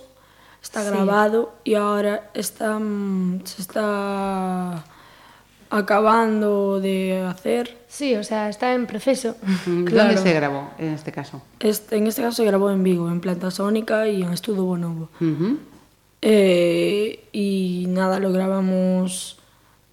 está Sí. grabado y ahora está, mm, se está acabando de hacer. Sí, o sea, está en proceso. ¿Dónde claro. se grabó en este caso? Este, en este caso se grabó en Vigo, en Planta Sónica y en Estudio Bonobo. Uh -huh. eh, y nada, lo grabamos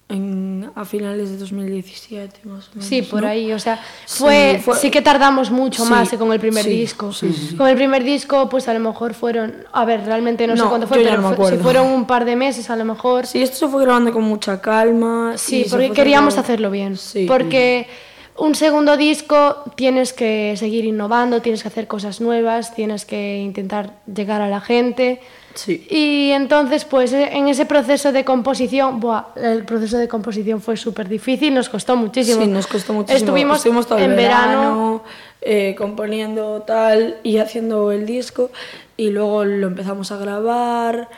en, a finales de 2017 más o menos. Sí, por ¿no? ahí, o sea, Sí, fue, fue- sí que tardamos mucho Sí, más que con el primer sí, disco. Con el primer disco, pues a lo mejor fueron, a ver, realmente no, sé No, cuánto fue, pero no fue- si fueron un par de meses a lo mejor. Sí, esto se fue grabando con mucha calma. Sí, porque fue queríamos grabando- hacerlo bien. Porque un segundo disco tienes que seguir innovando, tienes que hacer cosas nuevas, tienes que intentar llegar a la gente. Sí. Y entonces, pues e- en ese proceso de composición, buah, el proceso de composición fue súper difícil, nos costó muchísimo. Sí, nos costó muchísimo. Estuvimos, todo el en verano, eh, componiendo tal y haciendo el disco y luego lo empezamos a grabar.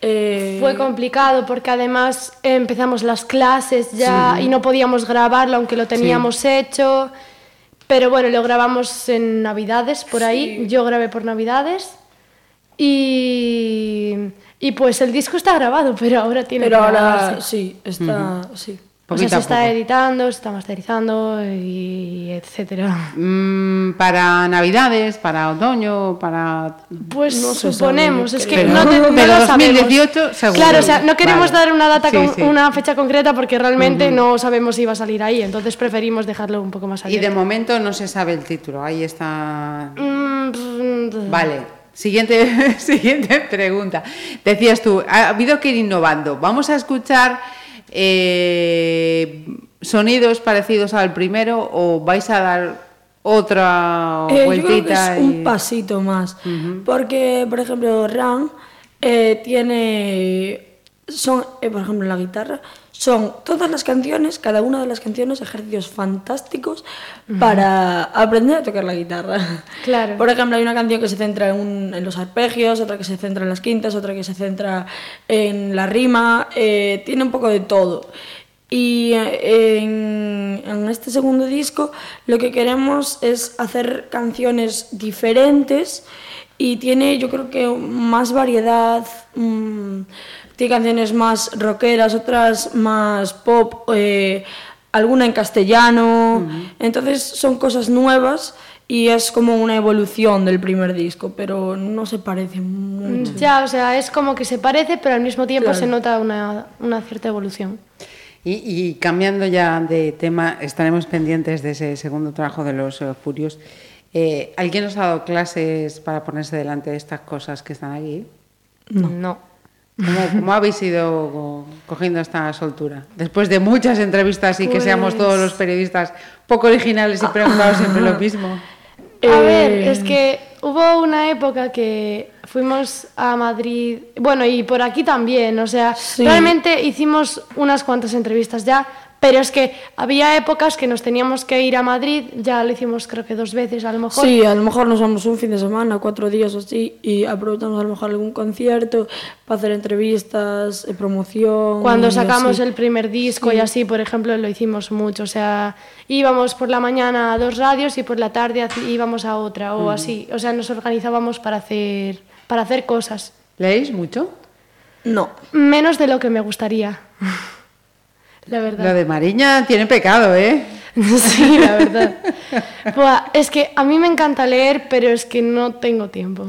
eh, Fue complicado porque además eh, empezamos las clases ya y no podíamos grabarlo aunque lo teníamos hecho. Pero bueno, lo grabamos en Navidades por ahí. Yo grabé por Navidades. Y, y pues el disco está grabado, pero ahora tiene pero que ahora sí, está. sí. O sea, se está editando, se está masterizando y etcétera. Mm, para Navidades, para otoño, para... Pues No suponemos, sabe, es que no, te- no Pero lo sabemos. 2018 seguro. Claro, o sea, no queremos Vale. dar una data Sí, con sí. una fecha concreta porque realmente no sabemos si va a salir ahí, entonces preferimos dejarlo un poco más Y abierto. de momento no se sabe el título, ahí está... Mm, pff, Vale, siguiente, siguiente pregunta. Decías tú, ha habido que ir innovando. Vamos a escuchar eh, sonidos parecidos al primero o vais a dar otra Eh, yo creo que vueltita. es y- un pasito más. Porque, por ejemplo, Ran eh, tiene. Son, eh, por ejemplo, la guitarra, son todas las canciones, cada una de las canciones, ejercicios fantásticos para aprender a tocar la guitarra. Claro. Por ejemplo, hay una canción que se centra en, un- en los arpegios, otra que se centra en las quintas, otra que se centra en la rima, eh, tiene un poco de todo. Y eh, en, en este segundo disco lo que queremos es hacer canciones diferentes y tiene yo creo que más variedad, mm, tiene canciones más rockeras, otras más pop, eh, alguna en castellano, entonces son cosas nuevas y es como una evolución del primer disco, pero no se parecen mucho. Ya, o sea, es como que se parece, pero al mismo tiempo Claro. se nota una, una cierta evolución. Y, y cambiando ya de tema, estaremos pendientes de ese segundo trabajo de los eh, Furios. Eh, ¿Alguien os ha dado clases para ponerse delante de estas cosas que están aquí? No. ¿Cómo, cómo habéis ido co- cogiendo esta soltura? Después de muchas entrevistas y que seamos todos los periodistas poco originales y preguntamos siempre lo mismo. A ver, Eh, es que hubo una época que fuimos a Madrid, bueno, y por aquí también, o sea, Sí. realmente hicimos unas cuantas entrevistas ya, pero es que había épocas que nos teníamos que ir a Madrid, ya lo hicimos creo que dos veces a lo mejor. Sí, a lo mejor nos vamos un fin de semana, cuatro días o así, y aprovechamos a lo mejor algún concierto para hacer entrevistas, eh, promoción. Cuando sacamos así. el primer disco y así, por ejemplo, lo hicimos mucho. O sea, íbamos por la mañana a dos radios y por la tarde íbamos a otra o así. O sea, nos organizábamos para hacer, para hacer cosas. ¿Leéis mucho? No. Menos de lo que me gustaría. La Lo verdad. de Mariña tiene pecado, ¿eh? Sí, la verdad. Buah, es que a mí me encanta leer, pero es que no tengo tiempo.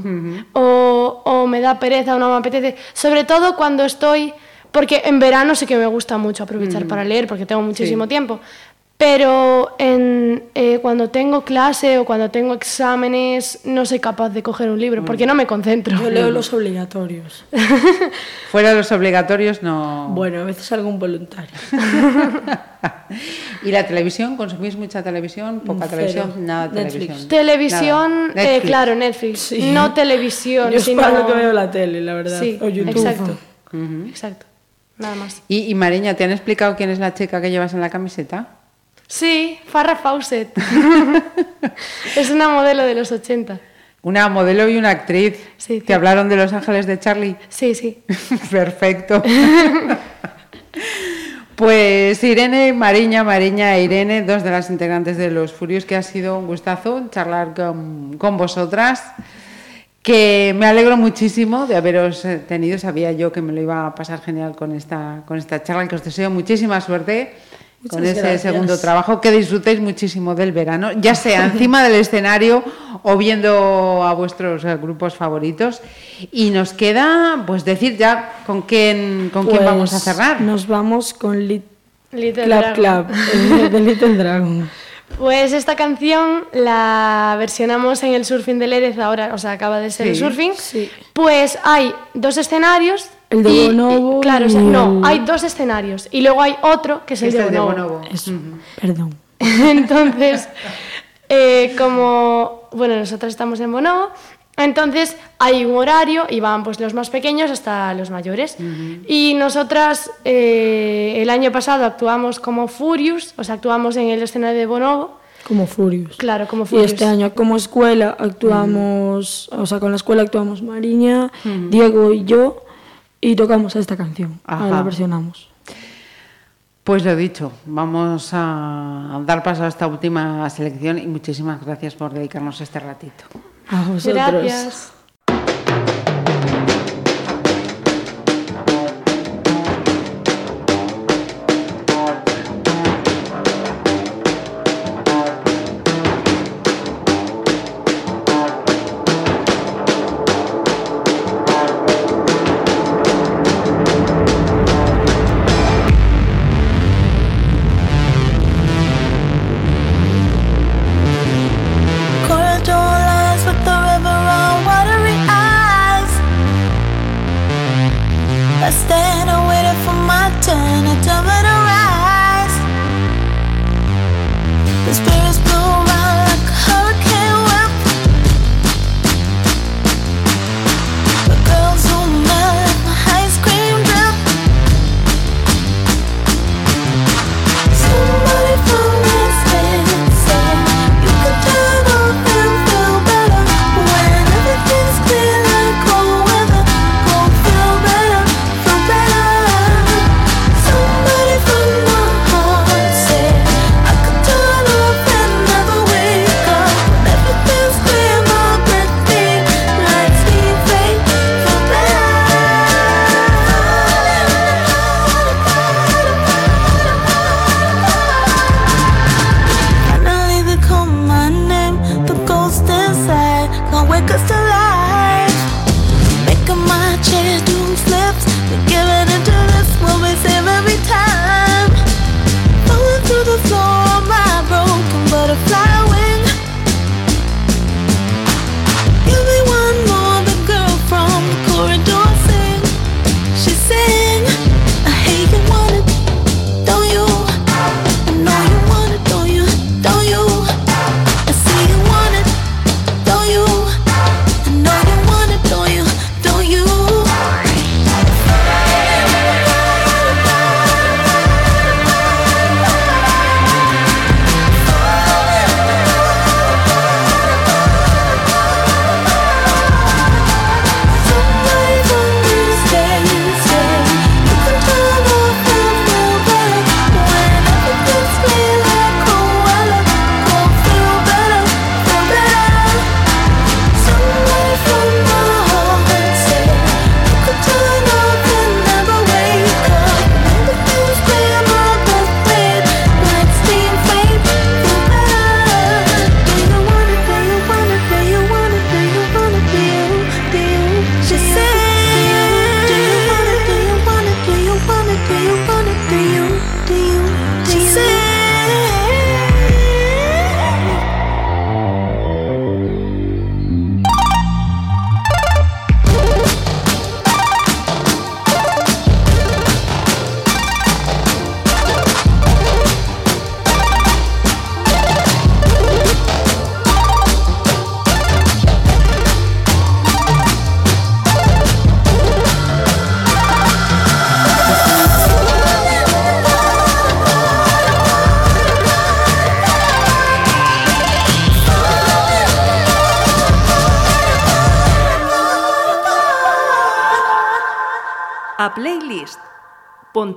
o, o me da pereza o no me apetece. Sobre todo cuando estoy. Porque en verano sí que me gusta mucho aprovechar para leer, porque tengo muchísimo tiempo. Pero en, eh, cuando tengo clase o cuando tengo exámenes, no soy capaz de coger un libro, porque no me concentro. Yo leo los obligatorios. Fuera de los obligatorios no. Bueno, a veces algún voluntario. ¿Y la televisión? ¿Consumís mucha televisión? ¿Poca Cero. televisión? Nada de Netflix. televisión. Televisión, Nada. eh, claro, Netflix. No televisión, Yo es sino... lo que veo la tele, la verdad. Sí, o YouTube. exacto. Exacto. Nada más. ¿Y, y Mariña, ¿te han explicado quién es la chica que llevas en la camiseta? Sí, Farrah Fawcett. es una modelo de los 80. Una modelo y una actriz. Sí, ¿Te sí. hablaron de Los Ángeles de Charlie? Sí, sí. Perfecto. Pues Irene, Mariña, Mariña e Irene, dos de las integrantes de Los Furios, que ha sido un gustazo charlar con, con vosotras, que me alegro muchísimo de haberos eh, tenido, sabía yo que me lo iba a pasar genial con esta, con esta charla, que os deseo muchísima suerte con ese gracias. segundo trabajo, que disfrutéis muchísimo del verano, ya sea encima del escenario o viendo a vuestros eh, grupos favoritos. Y nos queda pues decir ya con quién, con quién Pues vamos a cerrar. Nos vamos con Lit Little Clap Dragon. Clap, el de Little Dragon. Pues esta canción la versionamos en el Surfing de Lérez ahora, o sea, acaba de ser el Surfing. sí. Pues hay dos escenarios. El de y- Bonobo y- Claro, o sea, y no, el- hay dos escenarios. Y luego hay otro que es el Este de es de Bonobo. Eso, perdón. Entonces, eh, como, bueno, nosotros estamos en Bonobo, entonces hay un horario y van pues los más pequeños hasta los mayores. Y nosotras eh, el año pasado actuamos como Furious, o sea, actuamos en el escenario de Bonobo. Como Furious. Claro, como Y Furious. este año como escuela actuamos, o sea, con la escuela actuamos Mariña, Diego y yo y tocamos esta canción. Ajá. La versionamos. Pues lo dicho, vamos a dar paso a esta última selección y muchísimas gracias por dedicarnos este ratito. A vosotros. Gracias.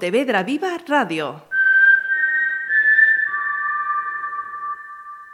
Pontevedra Viva Radio.